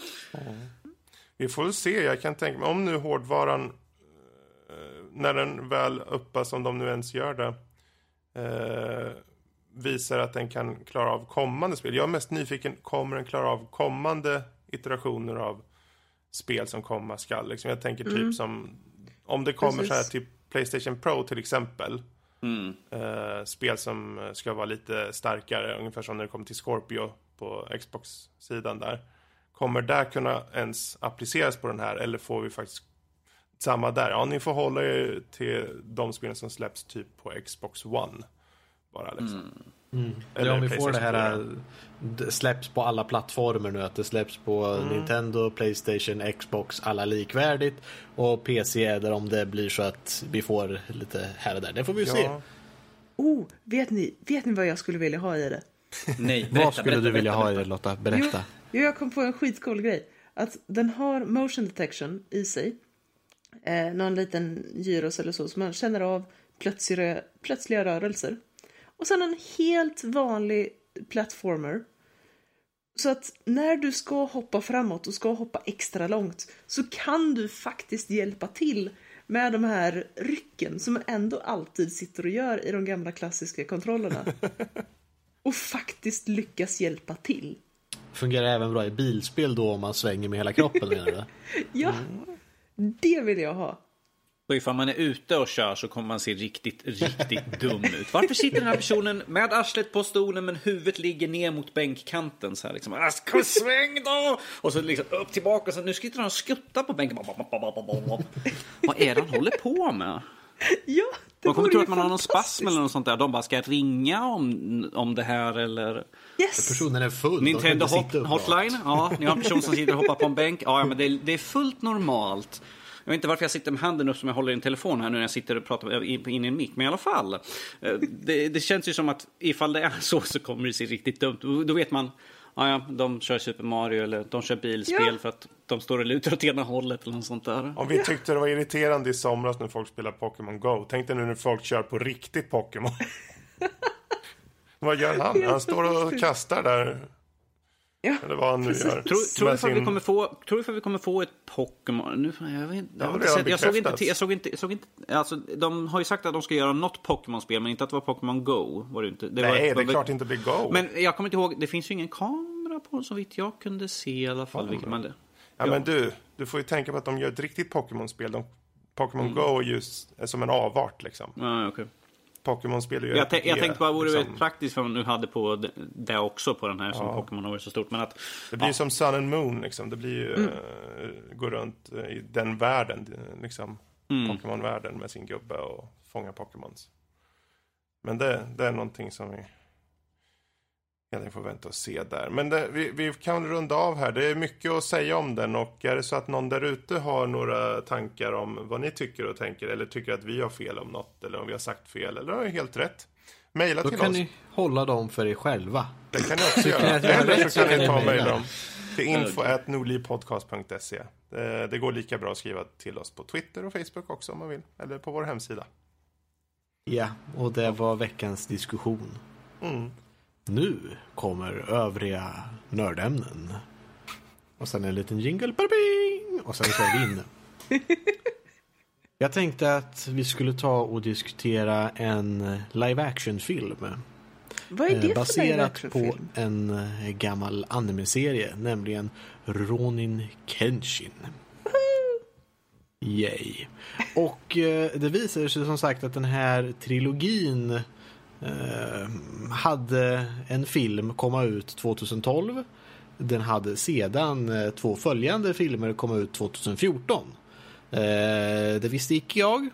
Vi får väl se. Jag kan tänka mig, om nu hårdvaran, eh, när den väl uppas, om de nu ens gör det, eh, visar att den kan klara av kommande spel. Jag är mest nyfiken, kommer den klara av kommande iterationer av spel som komma skall? Liksom, jag tänker typ som, om det kommer Precis. så här till Playstation Pro till exempel, Mm. eh, spel som ska vara lite starkare, ungefär som när det kommer till Scorpio på Xbox-sidan där. Kommer det kunna ens appliceras på den här eller får vi faktiskt samma där? Ja, ni får hålla er till de spelen som släpps typ på Xbox One. Bara liksom. Mm. Eller ja, om vi får det här äh, det släpps på alla plattformar nu. Att det släpps på Mm. Nintendo, Playstation, Xbox, alla likvärdigt. Och PC är där om det blir så att vi får lite här och där. Det får vi ju se. Ja, Oh, vet ni, vet ni vad jag skulle vilja ha i det? [laughs] Nej, berätta, Vad skulle berätta, du vilja berätta, ha i det Lotta? Berätta. Jo, jag kom på en skitcool grej. Att den har motion detection i sig. Eh, någon liten gyros eller så, så man känner av plötsliga, plötsliga rörelser. Och sen en helt vanlig platformer. Så att när du ska hoppa framåt och ska hoppa extra långt så kan du faktiskt hjälpa till med de här rycken som ändå alltid sitter och gör i de gamla klassiska kontrollerna. [laughs] Och faktiskt lyckas hjälpa till. Fungerar även bra i bilspel då om man svänger med hela kroppen menar du? [laughs] Ja, det vill jag ha. Och ifall man är ute och kör så kommer man se riktigt, riktigt [laughs] dum ut. Varför sitter den här personen med arslet på stolen men huvudet ligger ner mot bänkkanten så här liksom. "Ah, Ska sväng då! Och så liksom upp tillbaka och så nu sitter han och skuttar på bänken. Vad är det han håller på med? [laughs] Ja, det Man kommer tro att man har någon spasm eller något sånt där. De bara ska ringa om, om det här eller... Yes! Personen är full. Nintendo hot. Hotline. Ja, ni har en person som sitter och hoppar på en bänk. Ja, men det är, det är fullt normalt. Jag vet inte varför jag sitter med handen upp som jag håller i en telefon här nu när jag sitter och pratar in i en mick. Men i alla fall. Eh, Det, det känns ju som att ifall det är [laughs] så så kommer det se riktigt dumt. Då- Då vet man. Ja, ja, de kör Super Mario eller de kör bilspel Ja. för att de står och lutar åt ena hållet eller något sånt där. Om vi tyckte det var irriterande i somras när folk spelar Pokémon Go. Tänk dig nu när folk kör på riktigt Pokémon. [laughs] Vad gör han? Han står och kastar där. Ja, Eller vad han nu precis. gör. Tror, tror du ifall vi sin- kommer få, tror du ifall vi kommer få ett Pokémon? Nu, jag, vet, inte, jag, har har inte redan sett, jag, såg inte, jag såg inte, jag såg inte, alltså de har ju sagt att de ska göra något Pokémon-spel men inte att det var Pokémon Go. Var det inte. Det Nej, var, det är var- klart inte blir Go. Men jag kommer inte ihåg, det finns ju ingen kamera på så vitt jag kunde se i alla fall. Vilket man, Ja, men du, du får ju tänka på att de gör ett riktigt Pokémon-spel. Pokémon Mm. Go är ju som en avart liksom. ja, okej. Pokémon-spel jag, tän- jag tänkte bara vore liksom. väldigt praktiskt man nu hade på det, det också på den här som Pokémon har varit så stort. Men att, Det blir ju som Sun and Moon liksom. Det blir ju, Mm. eh, gå runt eh, i den världen, liksom. Mm. Pokémon-världen med sin gubbe och fånga Pokémons. Men det, det är någonting som vi... Ja, ni får vänta och se där. Men det, vi, vi kan runda av här. Det är mycket att säga om den och är det så att någon där ute har några tankar om vad ni tycker och tänker eller tycker att vi har fel om något eller om vi har sagt fel eller har helt rätt. Mejla Då till kan oss. ni hålla dem för er själva. Det kan ni också göra. Eller så kan ni kan ta och mejla dem till info.nordlivpodcast.se. Det, det går lika bra att skriva till oss på Twitter och Facebook också om man vill. Eller på vår hemsida. Ja, och det var veckans diskussion. Mm. Nu kommer övriga nördämnen. Och sen en liten jingle, babing, och sen kör vi in. [laughs] Jag tänkte att vi skulle ta och diskutera en live action-film. Vad är det eh, för Baserat på action-film? en eh, gammal anime-serie, nämligen Ronin Kenshin. Yay. Och eh, det visar sig som sagt att den här trilogin Eh, hade en film komma ut 2012. Den hade sedan eh, två följande filmer komma ut 2014. Eh, det visste icke jag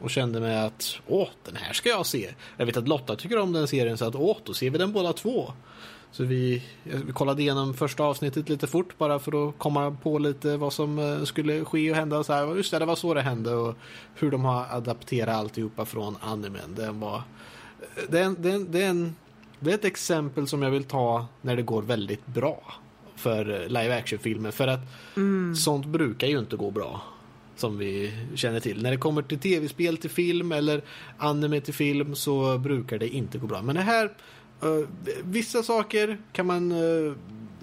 och kände mig att åh, den här ska jag se. Jag vet att Lotta tycker om den serien så att åh, då ser vi den båda två. Så vi, vi kollade igenom första avsnittet lite fort bara för att komma på lite vad som skulle ske och hända. Så här, just det, det var så det hände och hur de har adapterat alltihopa från animen. Den var, det, är en, det, är en, det, är en, det är ett exempel som jag vill ta när det går väldigt bra för live action-filmer. För att sånt brukar ju inte gå bra som vi känner till. När det kommer till tv-spel till film eller anime till film så brukar det inte gå bra. Men det här, eh, vissa saker kan man uh,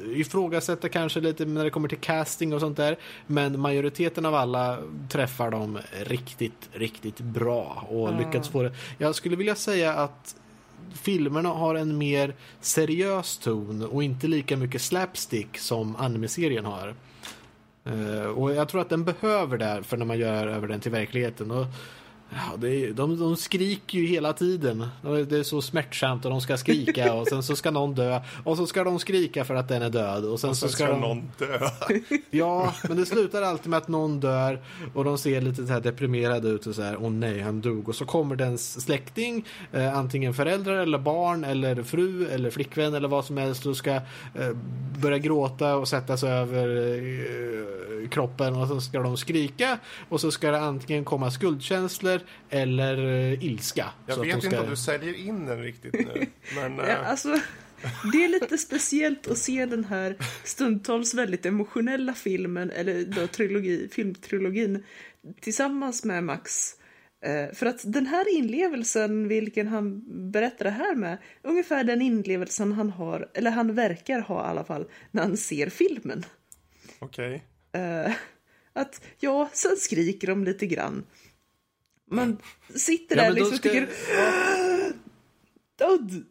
ifrågasätta kanske lite när det kommer till casting och sånt där. Men majoriteten av alla träffar dem riktigt, riktigt bra och lyckats få det. Jag skulle vilja säga att filmerna har en mer seriös ton och inte lika mycket slapstick som anime-serien har. Eh, och jag tror att den behöver det för när man gör över den till verkligheten. Och, ja, det är, de, de skriker ju hela tiden. Det är så smärtsamt och de ska skrika och sen så ska någon dö. Och så ska de skrika för att den är död. Och sen, Och sen så ska ska de... någon dö. [laughs] Ja, men det slutar alltid med att någon dör och de ser lite så här deprimerade ut och så här, åh nej, han dog. Och så kommer dens släkting, eh, antingen föräldrar eller barn eller fru eller flickvän eller vad som helst och ska eh, börja gråta och sätta sig över eh, kroppen och så ska de skrika och så ska det antingen komma skuldkänslor eller eh, ilska. Jag vet de inte ska- om du säljer in den riktigt nu. [laughs] Men Ja, eh, alltså, det är lite speciellt att se den här stundtals väldigt emotionella filmen, eller då trilogi, filmtrilogin, tillsammans med Max. Eh, För att den här inlevelsen, vilken han berättar det här med, ungefär den inlevelsen han har, eller han verkar ha i alla fall, när han ser filmen. okej. Eh, att ja, sen skriker de lite grann. Man sitter Ja, där då liksom och tycker... Död!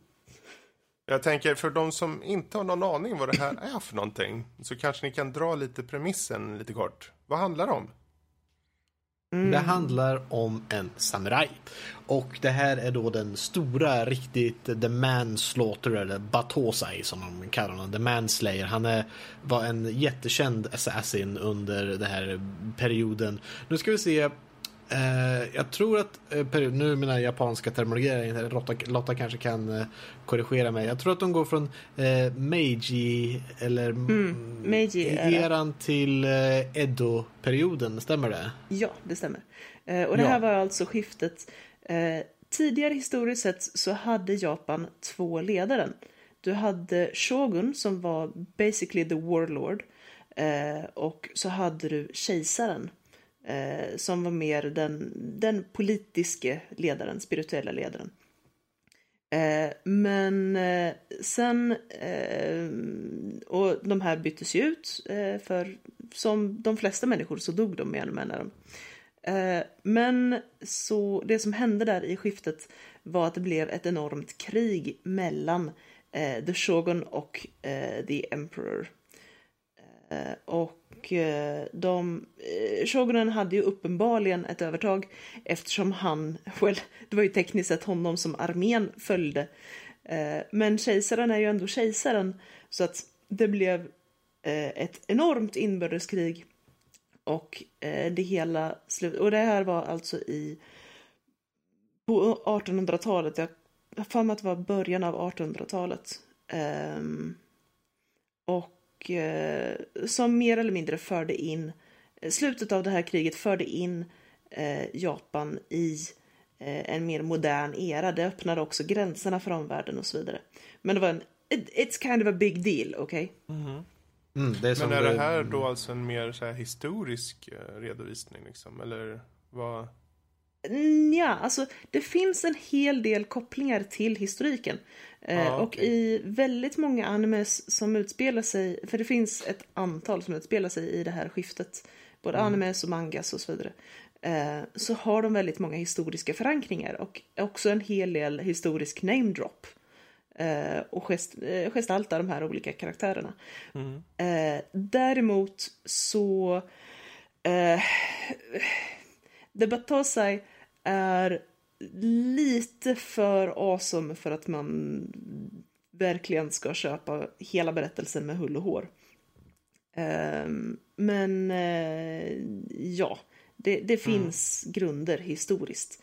Jag tänker för de som inte har någon aning vad det här är för någonting så kanske ni kan dra lite premissen lite kort. Vad handlar det om? Det handlar om en samuraj. Och det här är då den stora, riktigt The Manslaughter, eller Batosai som de kallar honom. The Manslayer. Han är, var en jättekänd assassin under den här perioden. Nu ska vi se. Eh, jag tror att, eh, period, nu mina japanska terminologier, Lotta, Lotta kanske kan eh, korrigera mig. Jag tror att de går från eh, Meiji eller Meiji-era. eran till eh, Edo-perioden, stämmer det? Ja, det stämmer. Eh, och det här Ja. var alltså skiftet. Tidigare historiskt sett så hade Japan två ledare. Du hade Shogun som var basically the warlord. Och så hade du kejsaren. Eh, som var mer den, den politiske ledaren, spirituella ledaren. Eh, men eh, sen, eh, och de här byttes ju ut, eh, för som de flesta människor så dog de mer med när. Eh, men så det som hände där i skiftet var att det blev ett enormt krig mellan eh, The Shogun och eh, The Emperor. Eh, och Eh, de, eh, Shogunen hade ju uppenbarligen ett övertag eftersom han, [laughs] well, det var ju tekniskt sett honom som armén följde. Eh, men kejsaren är ju ändå kejsaren så att det blev ett enormt inbördeskrig och det hela slut. Och det här var alltså i på 1800-talet. Jag har för mig att det var början av 1800-talet. Ehm, och och eh, som mer eller mindre förde in, eh, slutet av det här kriget förde in eh, Japan i eh, en mer modern era. Det öppnade också gränserna för omvärlden och så vidare. Men det var en, it, it's kind of a big deal, okej? Mm, det är som Men är det här då alltså en mer så här historisk redovisning liksom? Eller vad? Ja, alltså det finns en hel del kopplingar till historiken. Eh, Ah, Och okej. i väldigt många animes som utspelar sig, för det finns ett antal som utspelar sig i det här skiftet, både animes och mangas och så vidare, eh, så har de väldigt många historiska förankringar och också en hel del historisk name drop. Eh, och gest, eh, gestaltar de här olika karaktärerna. Eh, däremot så eh, The Batosai är lite för awesome för att man verkligen ska köpa hela berättelsen med hull och hår. Ehm, men eh, ja, det, det finns grunder historiskt.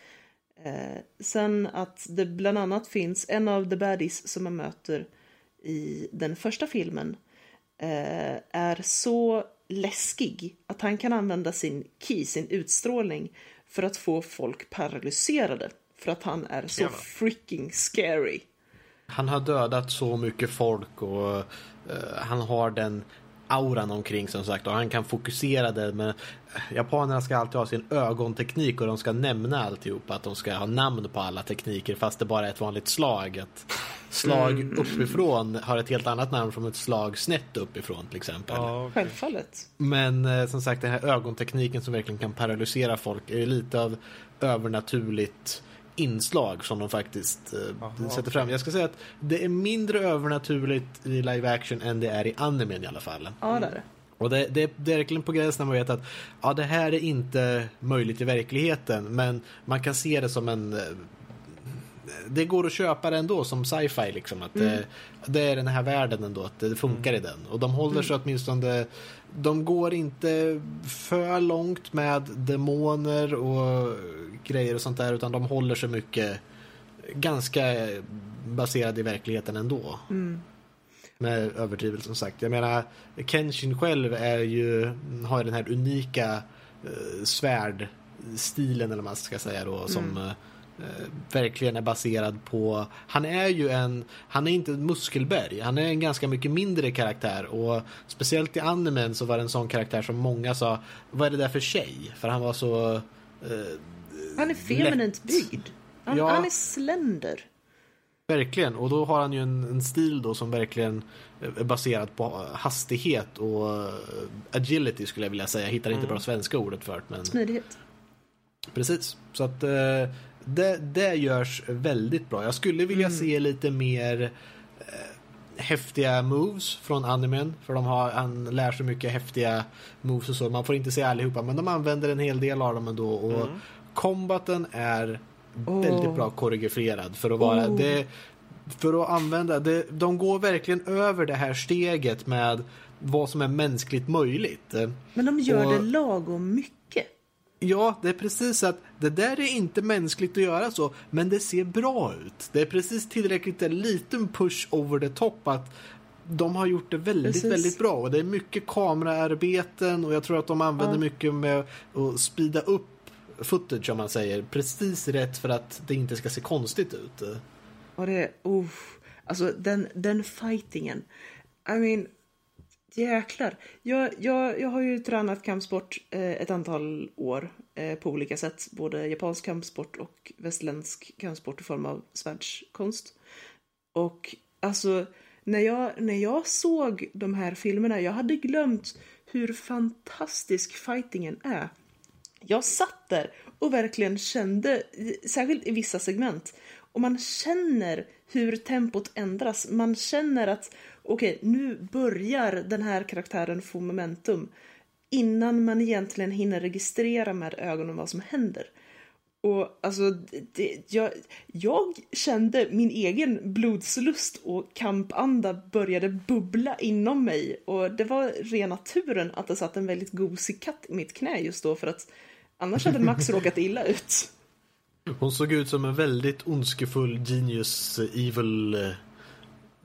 Eh, sen att det bland annat finns en av the baddies som man möter i den första filmen eh, är så läskig att han kan använda sin ki, sin utstrålning, för att få folk paralyserade. För att han är så freaking scary. Han har dödat så mycket folk och eh, han har den auran omkring som sagt och han kan fokusera det men japanerna ska alltid ha sin ögonteknik och de ska nämna alltihop att de ska ha namn på alla tekniker fast det bara är ett vanligt slag. Ett slag uppifrån har ett helt annat namn från ett slag snett uppifrån till exempel. Ja, Självfallet. Men eh, som sagt den här ögontekniken som verkligen kan paralysera folk är lite av övernaturligt inslag som de faktiskt eh, Aha, sätter fram. Jag ska säga att det är mindre övernaturligt i live action än det är i animen i alla fall. Ja, det är det. Och det, det, det är verkligen på gränsen när man vet att ja, det här är inte möjligt i verkligheten men man kan se det som en eh, det går att köpa det ändå som sci-fi liksom. Att det, det är den här världen ändå, att det funkar i den. Och de håller sig åtminstone, de går inte för långt med demoner och grejer och sånt där utan de håller sig mycket ganska baserade i verkligheten ändå. Med överdrivet som sagt. Jag menar, Kenshin själv är ju, har ju den här unika eh, svärdstilen eller vad man ska säga då som eh, eh, verkligen är baserad på, han är ju en, han är inte ett muskelberg, han är en ganska mycket mindre karaktär och speciellt i animen så var det en sån karaktär som många sa, vad är det där för tjej? För han var så eh, Han är feminint Lätt. byggd. Han, Ja. han är slender. Verkligen, och då har han ju en, en stil då som verkligen är baserad på hastighet och eh, agility skulle jag vilja säga. Jag hittar inte bra svenska ordet för det, men Smidighet. precis. Så att eh, det, det görs väldigt bra. Jag skulle vilja se lite mer eh, häftiga moves från animen. För de har, han lär sig mycket häftiga moves och så. Man får inte se allihopa, men de använder en hel del av dem ändå. Och combaten är väldigt Åh. bra koreograferad för att vara Oh. det, för att använda det, de går verkligen över det här steget med vad som är mänskligt möjligt. Men de gör Och- det lagom mycket. Ja, det är precis att det där är inte mänskligt att göra så, men det ser bra ut. Det är precis tillräckligt en liten push over the top att de har gjort det väldigt, Precis. väldigt bra. Och det är mycket kameraarbeten och jag tror att de använder Ja. mycket med att speeda upp footage om man säger. Precis rätt för att det inte ska se konstigt ut. Och det, uh, alltså den, den fightingen. I mean, jäklar. Jag, jag, jag har ju tränat kampsport eh, ett antal år eh, på olika sätt. Både japansk kampsport och västerländsk kampsport i form av svärdskonst. Och alltså, när jag, när jag såg de här filmerna, jag hade glömt hur fantastisk fightingen är. Jag satt där och verkligen kände, särskilt i vissa segment, och man känner hur tempot ändras. Man känner att okej, nu börjar den här karaktären få momentum innan man egentligen hinner registrera med ögonen vad som händer. Och alltså, det, jag, jag kände min egen blodslust och kampanda började bubbla inom mig. Och det var rena turen att det satt en väldigt gosig katt i mitt knä just då för att annars hade Max råkat illa ut. Hon såg ut som en väldigt ondskefull genius, evil eh,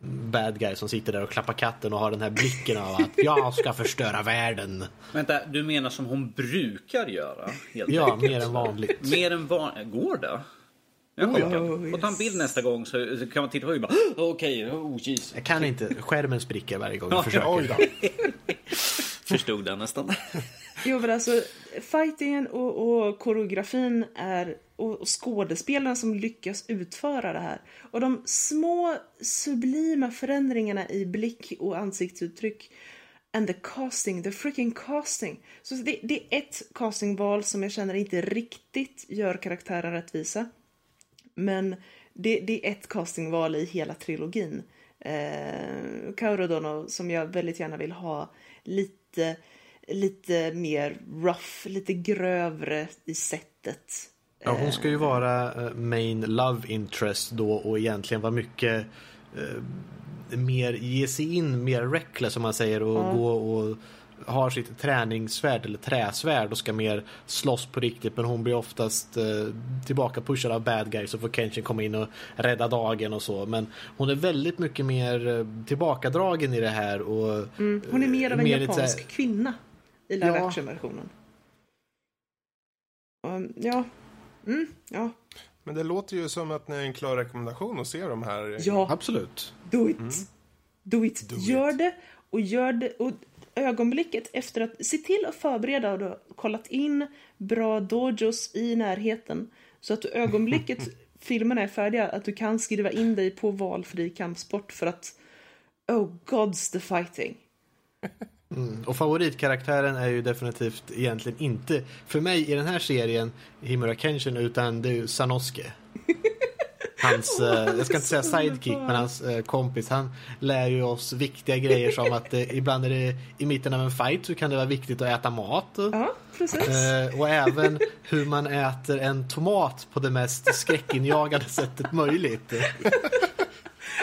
bad guy som sitter där och klappar katten och har den här blicken av att jag ska förstöra världen. Vänta, du menar som hon brukar göra? Helt Ja, enkelt. mer än vanligt. Mer än vanligt. Går det? Jag Oh, ja. oh, ta en bild nästa gång så kan man titta på och bara [gasps] okej, oh jeez. Jag kan inte, skärmen spricker varje gång jag Ja, försöker. [laughs] Förstod den nästan. [laughs] Jo men alltså, fightingen och, och koreografin är, och, och skådespelarna som lyckas utföra det här. Och de små sublima förändringarna i blick och ansiktsuttryck. And the casting, the freaking casting. Så det, det är ett castingval som jag känner inte riktigt gör karaktären rättvisa. Men det, det är ett castingval i hela trilogin. Eh, Kaurodono som jag väldigt gärna vill ha lite, lite mer rough, lite grövre i sättet. Ja, hon ska ju vara eh, main love interest då och egentligen vara mycket eh, mer ge sig in, mer reckless som man säger och Ja. gå och har sitt träningssvärd eller träsvärd och ska mer slåss på riktigt men hon blir oftast eh, tillbaka pushad av bad guys och får Kenshin komma in och rädda dagen och så men hon är väldigt mycket mer eh, tillbakadragen i det här och Mm, hon är mer av en mer lite japansk kvinna i live Ja. action-versionen. Um, ja. Mm, ja. Men det låter ju som att ni är en klar rekommendation att se de här. Ja, absolut. do it. Do it. Do Gör it. det och gör det. Och ögonblicket efter att se till att förbereda och du har kollat in bra dojos i närheten. Så att du ögonblicket [laughs] filmerna är färdiga, att du kan skriva in dig på valfri kampsport för att Oh God's the fighting. Och favoritkaraktären är ju definitivt egentligen inte för mig i den här serien Himura Kenshin utan det är ju Sanosuke. [laughs] Hans, eh, jag ska inte säga sidekick, men hans eh, kompis. Han lär ju oss viktiga grejer som att eh, ibland är det i mitten av en fight så kan det vara viktigt att äta mat. Ja, och även hur man äter en tomat på det mest skräckinjagande sättet möjligt.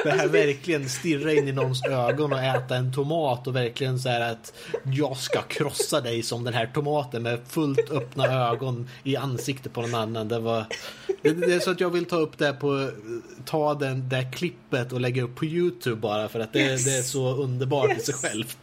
Det här verkligen stirra in i någons ögon och äta en tomat och verkligen så här att jag ska krossa dig som den här tomaten med fullt öppna ögon i ansiktet på någon annan. Det var det, det är så att jag vill ta upp det på ta den där klippet och lägga upp på Youtube bara för att det, Yes. det är så underbart i sig Yes. självt.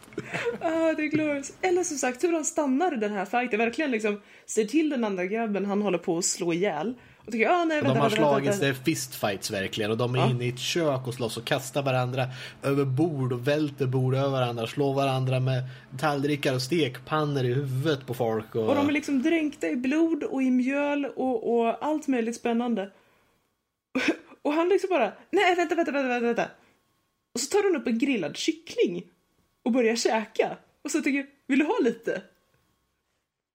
Ah, det är glorious. Eller som sagt, hur han stannar i den här fighten. Verkligen liksom ser till den andra grabben han håller på att slå ihjäl. Och tycker, ah, nej, vänta, de har vänta, vänta, slagits, det är fistfights verkligen. Och de är Ja. inne i ett kök och slåss och kastar varandra över bord och välter bord över varandra. Slår varandra med tallrikar och stekpannor i huvudet på folk. Och, Och de är liksom dränkta i blod och i mjöl och, och allt möjligt spännande. [laughs] Och han liksom bara, nej vänta, vänta, vänta, vänta, vänta. Och så tar hon upp en grillad kyckling och börjar käka. Och så tycker vill du ha lite?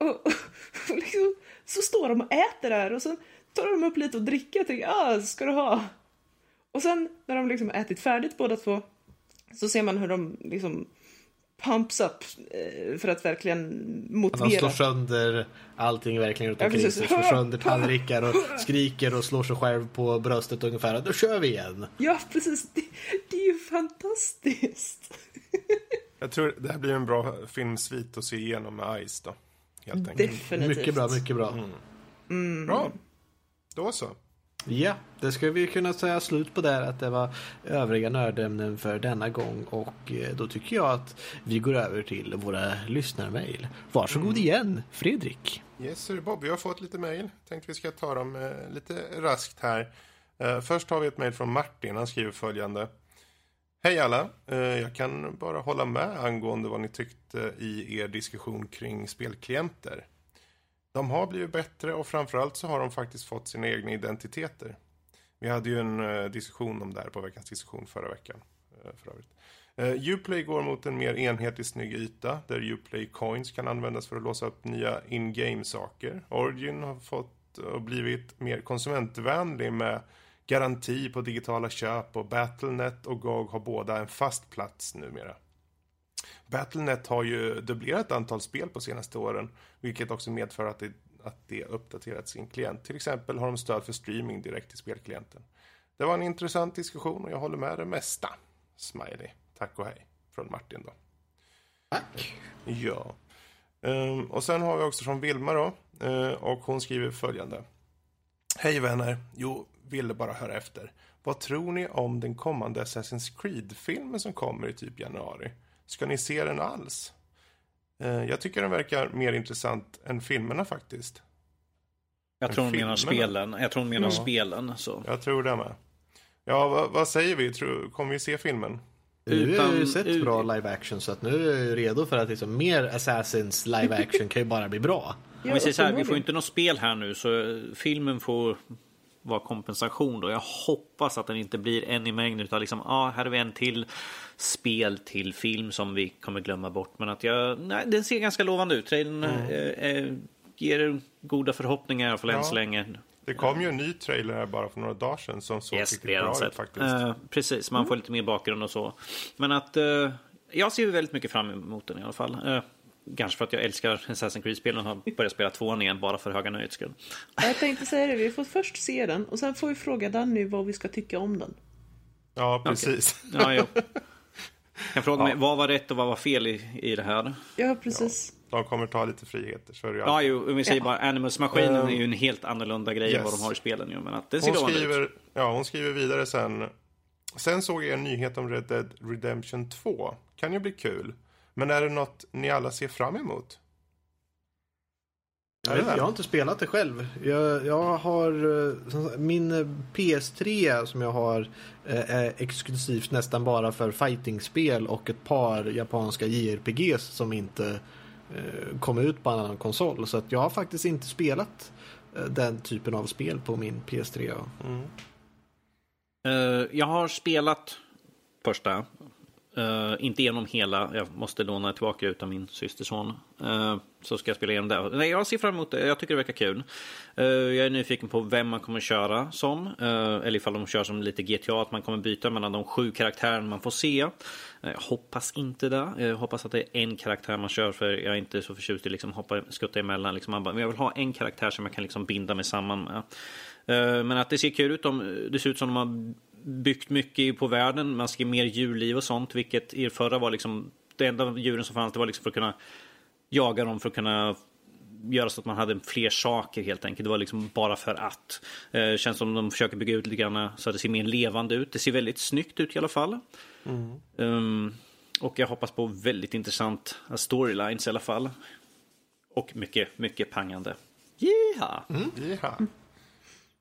Och, och, [laughs] och liksom, så står de och äter där och sen tar de upp lite och dricker och tänker, ah, ska du ha? Och sen när de liksom ätit färdigt båda två så ser man hur de liksom pumps up eh, för att verkligen de motivera. slår sönder allting verkligen runt Ja, omkring sig. Slår [laughs] sönder tallrikar och skriker och slår sig själv på bröstet ungefär. Då kör vi igen. Ja, precis. Det, det är ju fantastiskt. [laughs] Jag tror det här blir en bra filmsvit att se igenom med Ice då. Helt enkelt. Definitivt. Mycket bra, mycket bra. Bra. Då så. Ja, det ska vi kunna säga slut på där att det var övriga nördämnen för denna gång och eh, då tycker jag att vi går över till våra lyssnarmail. Varsågod igen, Fredrik. Yes, sir, Bob. Vi har fått lite mejl. Tänkte vi ska ta dem eh, lite raskt här. Eh, först har vi ett mejl från Martin. Han skriver följande. Hej alla! Eh, jag kan bara hålla med angående vad ni tyckte i er diskussion kring spelklienter. De har blivit bättre och framförallt så har de faktiskt fått sina egna identiteter. Vi hade ju en eh, diskussion om det här på veckans diskussion förra veckan. eh, För övrigt. Eh, Uplay går mot en mer enhetlig snygg yta där Uplay coins kan användas för att låsa upp nya in-game saker. Origin har fått och blivit mer konsumentvänlig med garanti på digitala köp och Battlenet och GOG har båda en fast plats numera. Battlenet har ju dubblerat antal spel på senaste åren, vilket också medför att det, att det uppdaterat sin klient. Till exempel har de stöd för streaming direkt till spelklienten. Det var en intressant diskussion och jag håller med det mesta. Smiley. Tack och hej. Från Martin då. Tack. Ja. Ehm, och sen har vi också från Vilma då. Eh, och hon skriver följande. Hej vänner. Jo, ville bara höra efter. Vad tror ni om den kommande Assassin's Creed-filmen som kommer i typ januari? Ska ni se den alls? Eh, jag tycker den verkar mer intressant än filmerna faktiskt. Jag tror hon menar spelen. Jag tror hon menar spelen. Så. Jag tror det med. Ja, vad, vad säger vi? Tror, kommer vi se filmen? Nu har ju sett ut- bra live action så att nu är jag ju redo för att liksom, mer Assassins live action kan ju bara bli bra. Om vi säger så här, vi får inte något spel här nu så filmen får vara kompensation då. Jag hoppas att den inte blir en i mängden utan liksom, ja, ah, här har vi en till spel till film som vi kommer glömma bort. Men att jag, nej, den ser ganska lovande ut. Trailern eh, eh, ger goda förhoppningar i alla fall än Ja. så länge. Det kom ju en ny trailer här bara för några dagar sedan som såg Yes, riktigt bra ut faktiskt. Eh, precis, man får lite mer bakgrund och så. Men att eh, jag ser väldigt mycket fram emot den i alla fall. Kanske för att jag älskar Assassin's Creed-spelen och har börjat spela tvåan igen bara för höga nöjets skull. Jag tänkte säga det, vi får först se den och sen får vi fråga Danny vad vi ska tycka om den. Ja, precis. Ja, jo. Jag frågar mig, vad var rätt och vad var fel i, i det här? Ja, precis. De kommer ta lite friheter, så är det ju Ja, jo, om vi säger Ja. bara Animus-maskinen är ju en helt annorlunda grej än Yes. vad de har i spelen ju. Men att den ser Hon ut. skriver, ja, hon skriver vidare sen. Sen såg jag en nyhet om Red Dead Redemption 2. Kan ju bli kul. Men är det något ni alla ser fram emot? Jag, vet, jag har inte spelat det själv. Jag, jag har eh, min eh, PS3 som jag har eh, är exklusivt nästan bara för fightingspel och ett par japanska JRPGs som inte eh, kom ut på annan konsol. Så att jag har faktiskt inte spelat den typen av spel på min PS3. Eh, jag har spelat första. Uh, inte genom hela. Jag måste låna tillbaka ut av min systerson. Uh, eh, så ska jag spela igenom det. Nej, jag ser fram emot det. Jag tycker det verkar kul. Uh, jag är nyfiken på vem man kommer köra som. Uh, eller ifall de kör som lite GTA. Att man kommer byta mellan de sju karaktärerna man får se. Jag hoppas inte det. Jag hoppas att det är en karaktär man kör. För jag är inte så förtjust i liksom hoppa, skutta emellan. Liksom. Man bara, Men jag vill ha en karaktär som jag kan liksom binda mig samman med. Men att det ser kul ut. De, det ser ut som de har byggt mycket på världen. Man ska ge mer djurliv och sånt. Vilket i förra var liksom det enda djuren som fanns det var liksom för att kunna jaga dem för att kunna göra så att man hade fler saker helt enkelt. Det var liksom bara för att. Eh, känns som de försöker bygga ut lite grann så att det ser mer levande ut. Det ser väldigt snyggt ut i alla fall. Um, och jag hoppas på väldigt intressant storylines i alla fall. Och mycket, mycket pangande. Yeah! Ja.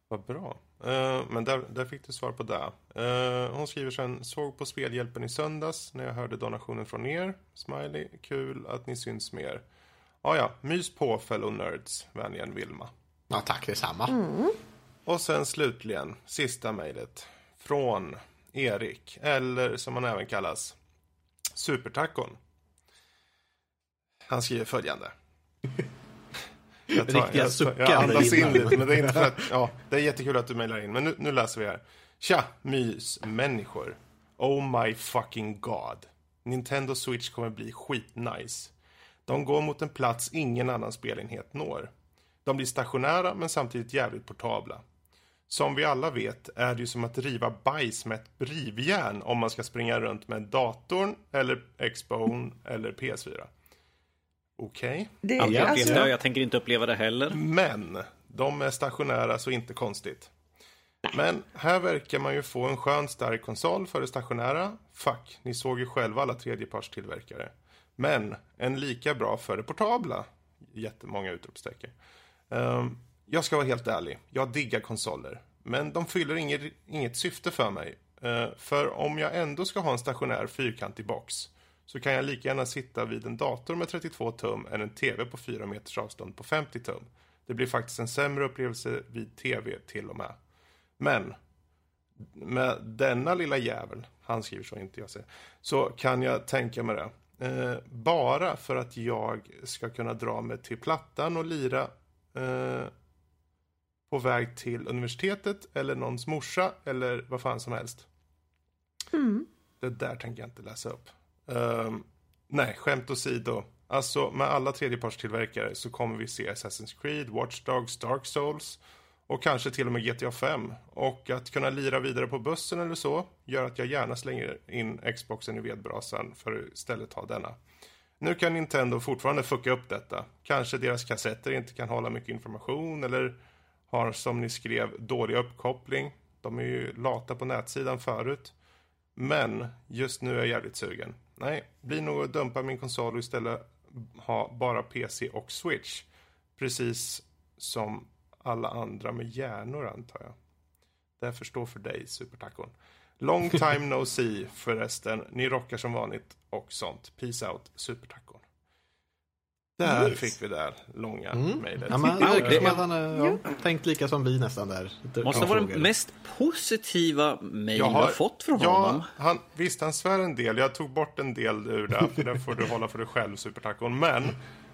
Vad bra. Eh, men där, där fick du svar på det. Eh, hon skriver sen, såg på Spelhjälpen i söndags när jag hörde donationen från er. Smiley, kul att ni syns mer. Ja, ja, mys på fellow nerds, vänligen Vilma. Ja, tack detsamma. Och sen slutligen, sista mejlet. Från Erik, eller som han även kallas, Supertacon. Han skriver följande. [laughs] Jag, tar, Riktiga jag, jag suckande andas in lite, men det är inte för att, [laughs] ja, det är jättekul att du mejlar in. Men nu, nu läser vi här. Tja, mys, människor. Oh my fucking god. Nintendo Switch kommer bli skitnice. De går mot en plats ingen annan spelenhet når. De blir stationära men samtidigt jävligt portabla. Som vi alla vet är det ju som att riva bajs med ett rivjärn om man ska springa runt med datorn eller Xbone eller PS4. Okej? Det, Aldrig upplevt alltså, det. Jag tänker inte uppleva det heller. Men de är stationära så inte konstigt. Men här verkar man ju få en skön stark konsol för det stationära. Fuck, ni såg ju själva alla tredjepartstillverkare. Men en lika bra för det portabla. Jättemånga utropstecken. Ehm, jag ska vara helt ärlig, jag diggar konsoler. Men de fyller inget, inget syfte för mig. Eh, för om jag ändå ska ha en stationär fyrkantig box så kan jag lika gärna sitta vid en dator med 32 tum än en TV på 4 meters avstånd på 50 tum. Det blir faktiskt en sämre upplevelse vid TV till och med. Men med denna lilla jävel, han skriver så, inte jag säger, så kan jag tänka mig det. Eh, bara för att jag ska kunna dra mig till Plattan och lira eh, på väg till universitetet eller någons morsa eller vad fan som helst. Det där tänker jag inte läsa upp. Ehm, nej, skämt åsido. Alltså med alla tredjepartstillverkare så kommer vi se Assassin's Creed, Watch Dogs, Dark Souls och kanske till och med GTA 5. Och att kunna lira vidare på bussen eller så gör att jag gärna slänger in Xboxen i vedbrasan för att istället ha denna. Nu kan Nintendo fortfarande fucka upp detta. Kanske deras kassetter inte kan hålla mycket information eller har som ni skrev dålig uppkoppling. De är ju lata på nätsidan förut. Men just nu är jag jävligt sugen. Nej, blir nog att dumpa min konsol och istället ha bara PC och Switch. Precis som alla andra med hjärnor antar jag. Därför står för dig, supertacon. Long time no see förresten. Ni rockar som vanligt och sånt. Peace out, supertacon. Där fick vi det långa Mm. mejlet. Ja, men, det Ja, verkar det- som att han har ja, tänkt lika som vi nästan där. Måste vara den mest positiva mejl Jag har- har fått från Ja, honom. han, visst han svär en del. Jag tog bort en del ur det. För det får du hålla för dig själv, supertacon. Men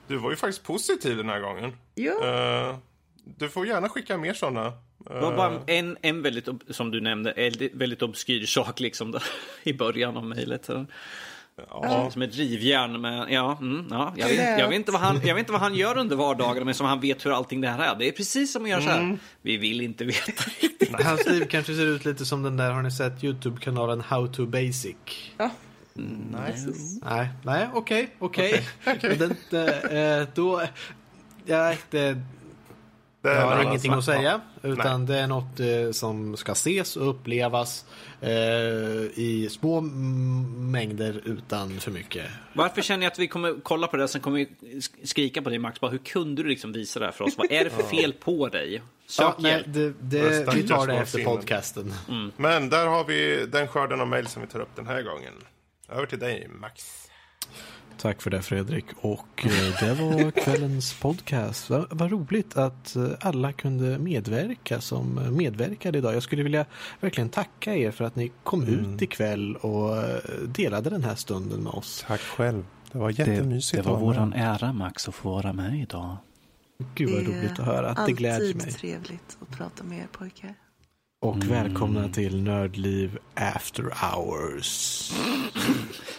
du var ju faktiskt positiv den här gången. Ja, Eh, du får gärna skicka mer sådana. Det var bara en, en väldigt, som du nämnde, väldigt obskyr sak liksom där, [laughs] i början av mejlet. Ja. Som ett rivjärn med, ja, mm, ja jag, vet, jag, vet inte vad han, jag vet inte vad han gör under vardagarna men som han vet hur allting det här är. Det är precis som att göra så här. Vi vill inte veta [laughs] riktigt. Hans liv kanske ser ut lite som den där, har ni sett Youtube-kanalen How to Basic? ja. Nej. Nej, nej, okej, okej. Men den, eh, Då, ja, det, jag har ingenting att säga. Utan det är något eh, som ska ses och upplevas eh, i små mm, mängder utan för mycket. Varför känner jag att vi kommer kolla på det sen kommer vi sk- skrika på dig Max, bara, hur kunde du liksom visa det här för oss? Vad är det för [laughs] fel på dig? Sök Ja, nej, det, det, vi tar det efter podcasten. Men där har vi den skörden av mejl som vi tar upp den här gången. Över till dig, Max. Tack för det Fredrik. Och eh, det var [laughs] kvällens podcast. Vad vad roligt att eh, alla kunde medverka som medverkade idag. Jag skulle vilja verkligen tacka er för att ni kom ut ikväll och eh, delade den här stunden med oss. Tack själv. Det var Det, jättemysigt. det var vara våran med. ära Max att få vara med idag. Gud vad roligt att höra. Att det alltid mig. trevligt att prata med er pojkar. Och Mm. välkomna till Nördliv After Hours. [laughs]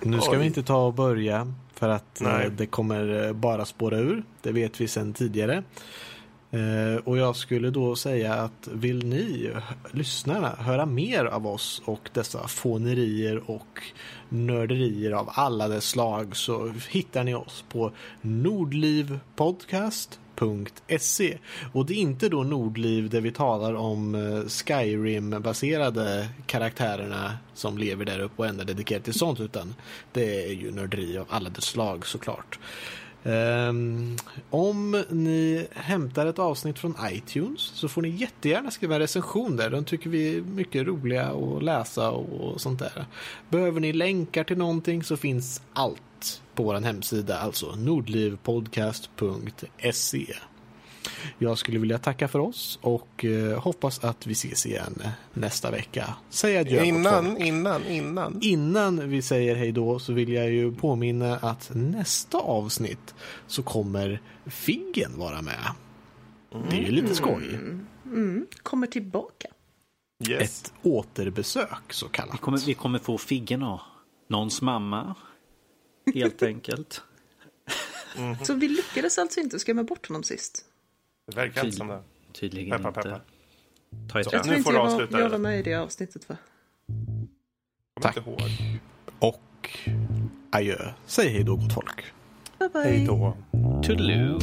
nu ska Oj. vi inte ta och börja för att eh, Nej. det kommer eh, bara spåra ur. Det vet vi sedan tidigare. Eh, och jag skulle då säga att vill ni, lyssnarna, höra mer av oss och dessa fånerier och nörderier av alla dess slag så hittar ni oss på Nordliv.se. och det är inte då Nordliv där vi talar om eh, Skyrim-baserade karaktärerna som lever där uppe och ändå dedikerat till sånt utan det är ju nörderi av alla dess slag såklart. Um, om ni hämtar ett avsnitt från iTunes så får ni jättegärna skriva en recension där. De tycker vi är mycket roliga att läsa och sånt där. Behöver ni länkar till någonting så finns allt på vår hemsida, alltså nordlivpodcast.se. Jag skulle vilja tacka för oss och eh, hoppas att vi ses igen nästa vecka. Säg adjö. Innan, innan, innan. Innan vi säger hej då så vill jag ju påminna att nästa avsnitt så kommer Figgen vara med. Det är ju lite skoj. Mm, kommer tillbaka. Yes. Ett återbesök så Vi kallat. kommer, vi kommer få Figgen och någons mamma. Helt enkelt. [laughs] Så vi lyckades alltså inte skrämma bort honom sist. Det verkar inte som det. Tydligen Peppa, inte. peppa. Ta ett Så. Jag tror inte jag var, jag var med i det avsnittet va? Inte ihåg. Och adjö. Säg hej då gott folk. Bye bye. Hej då. Toodaloo.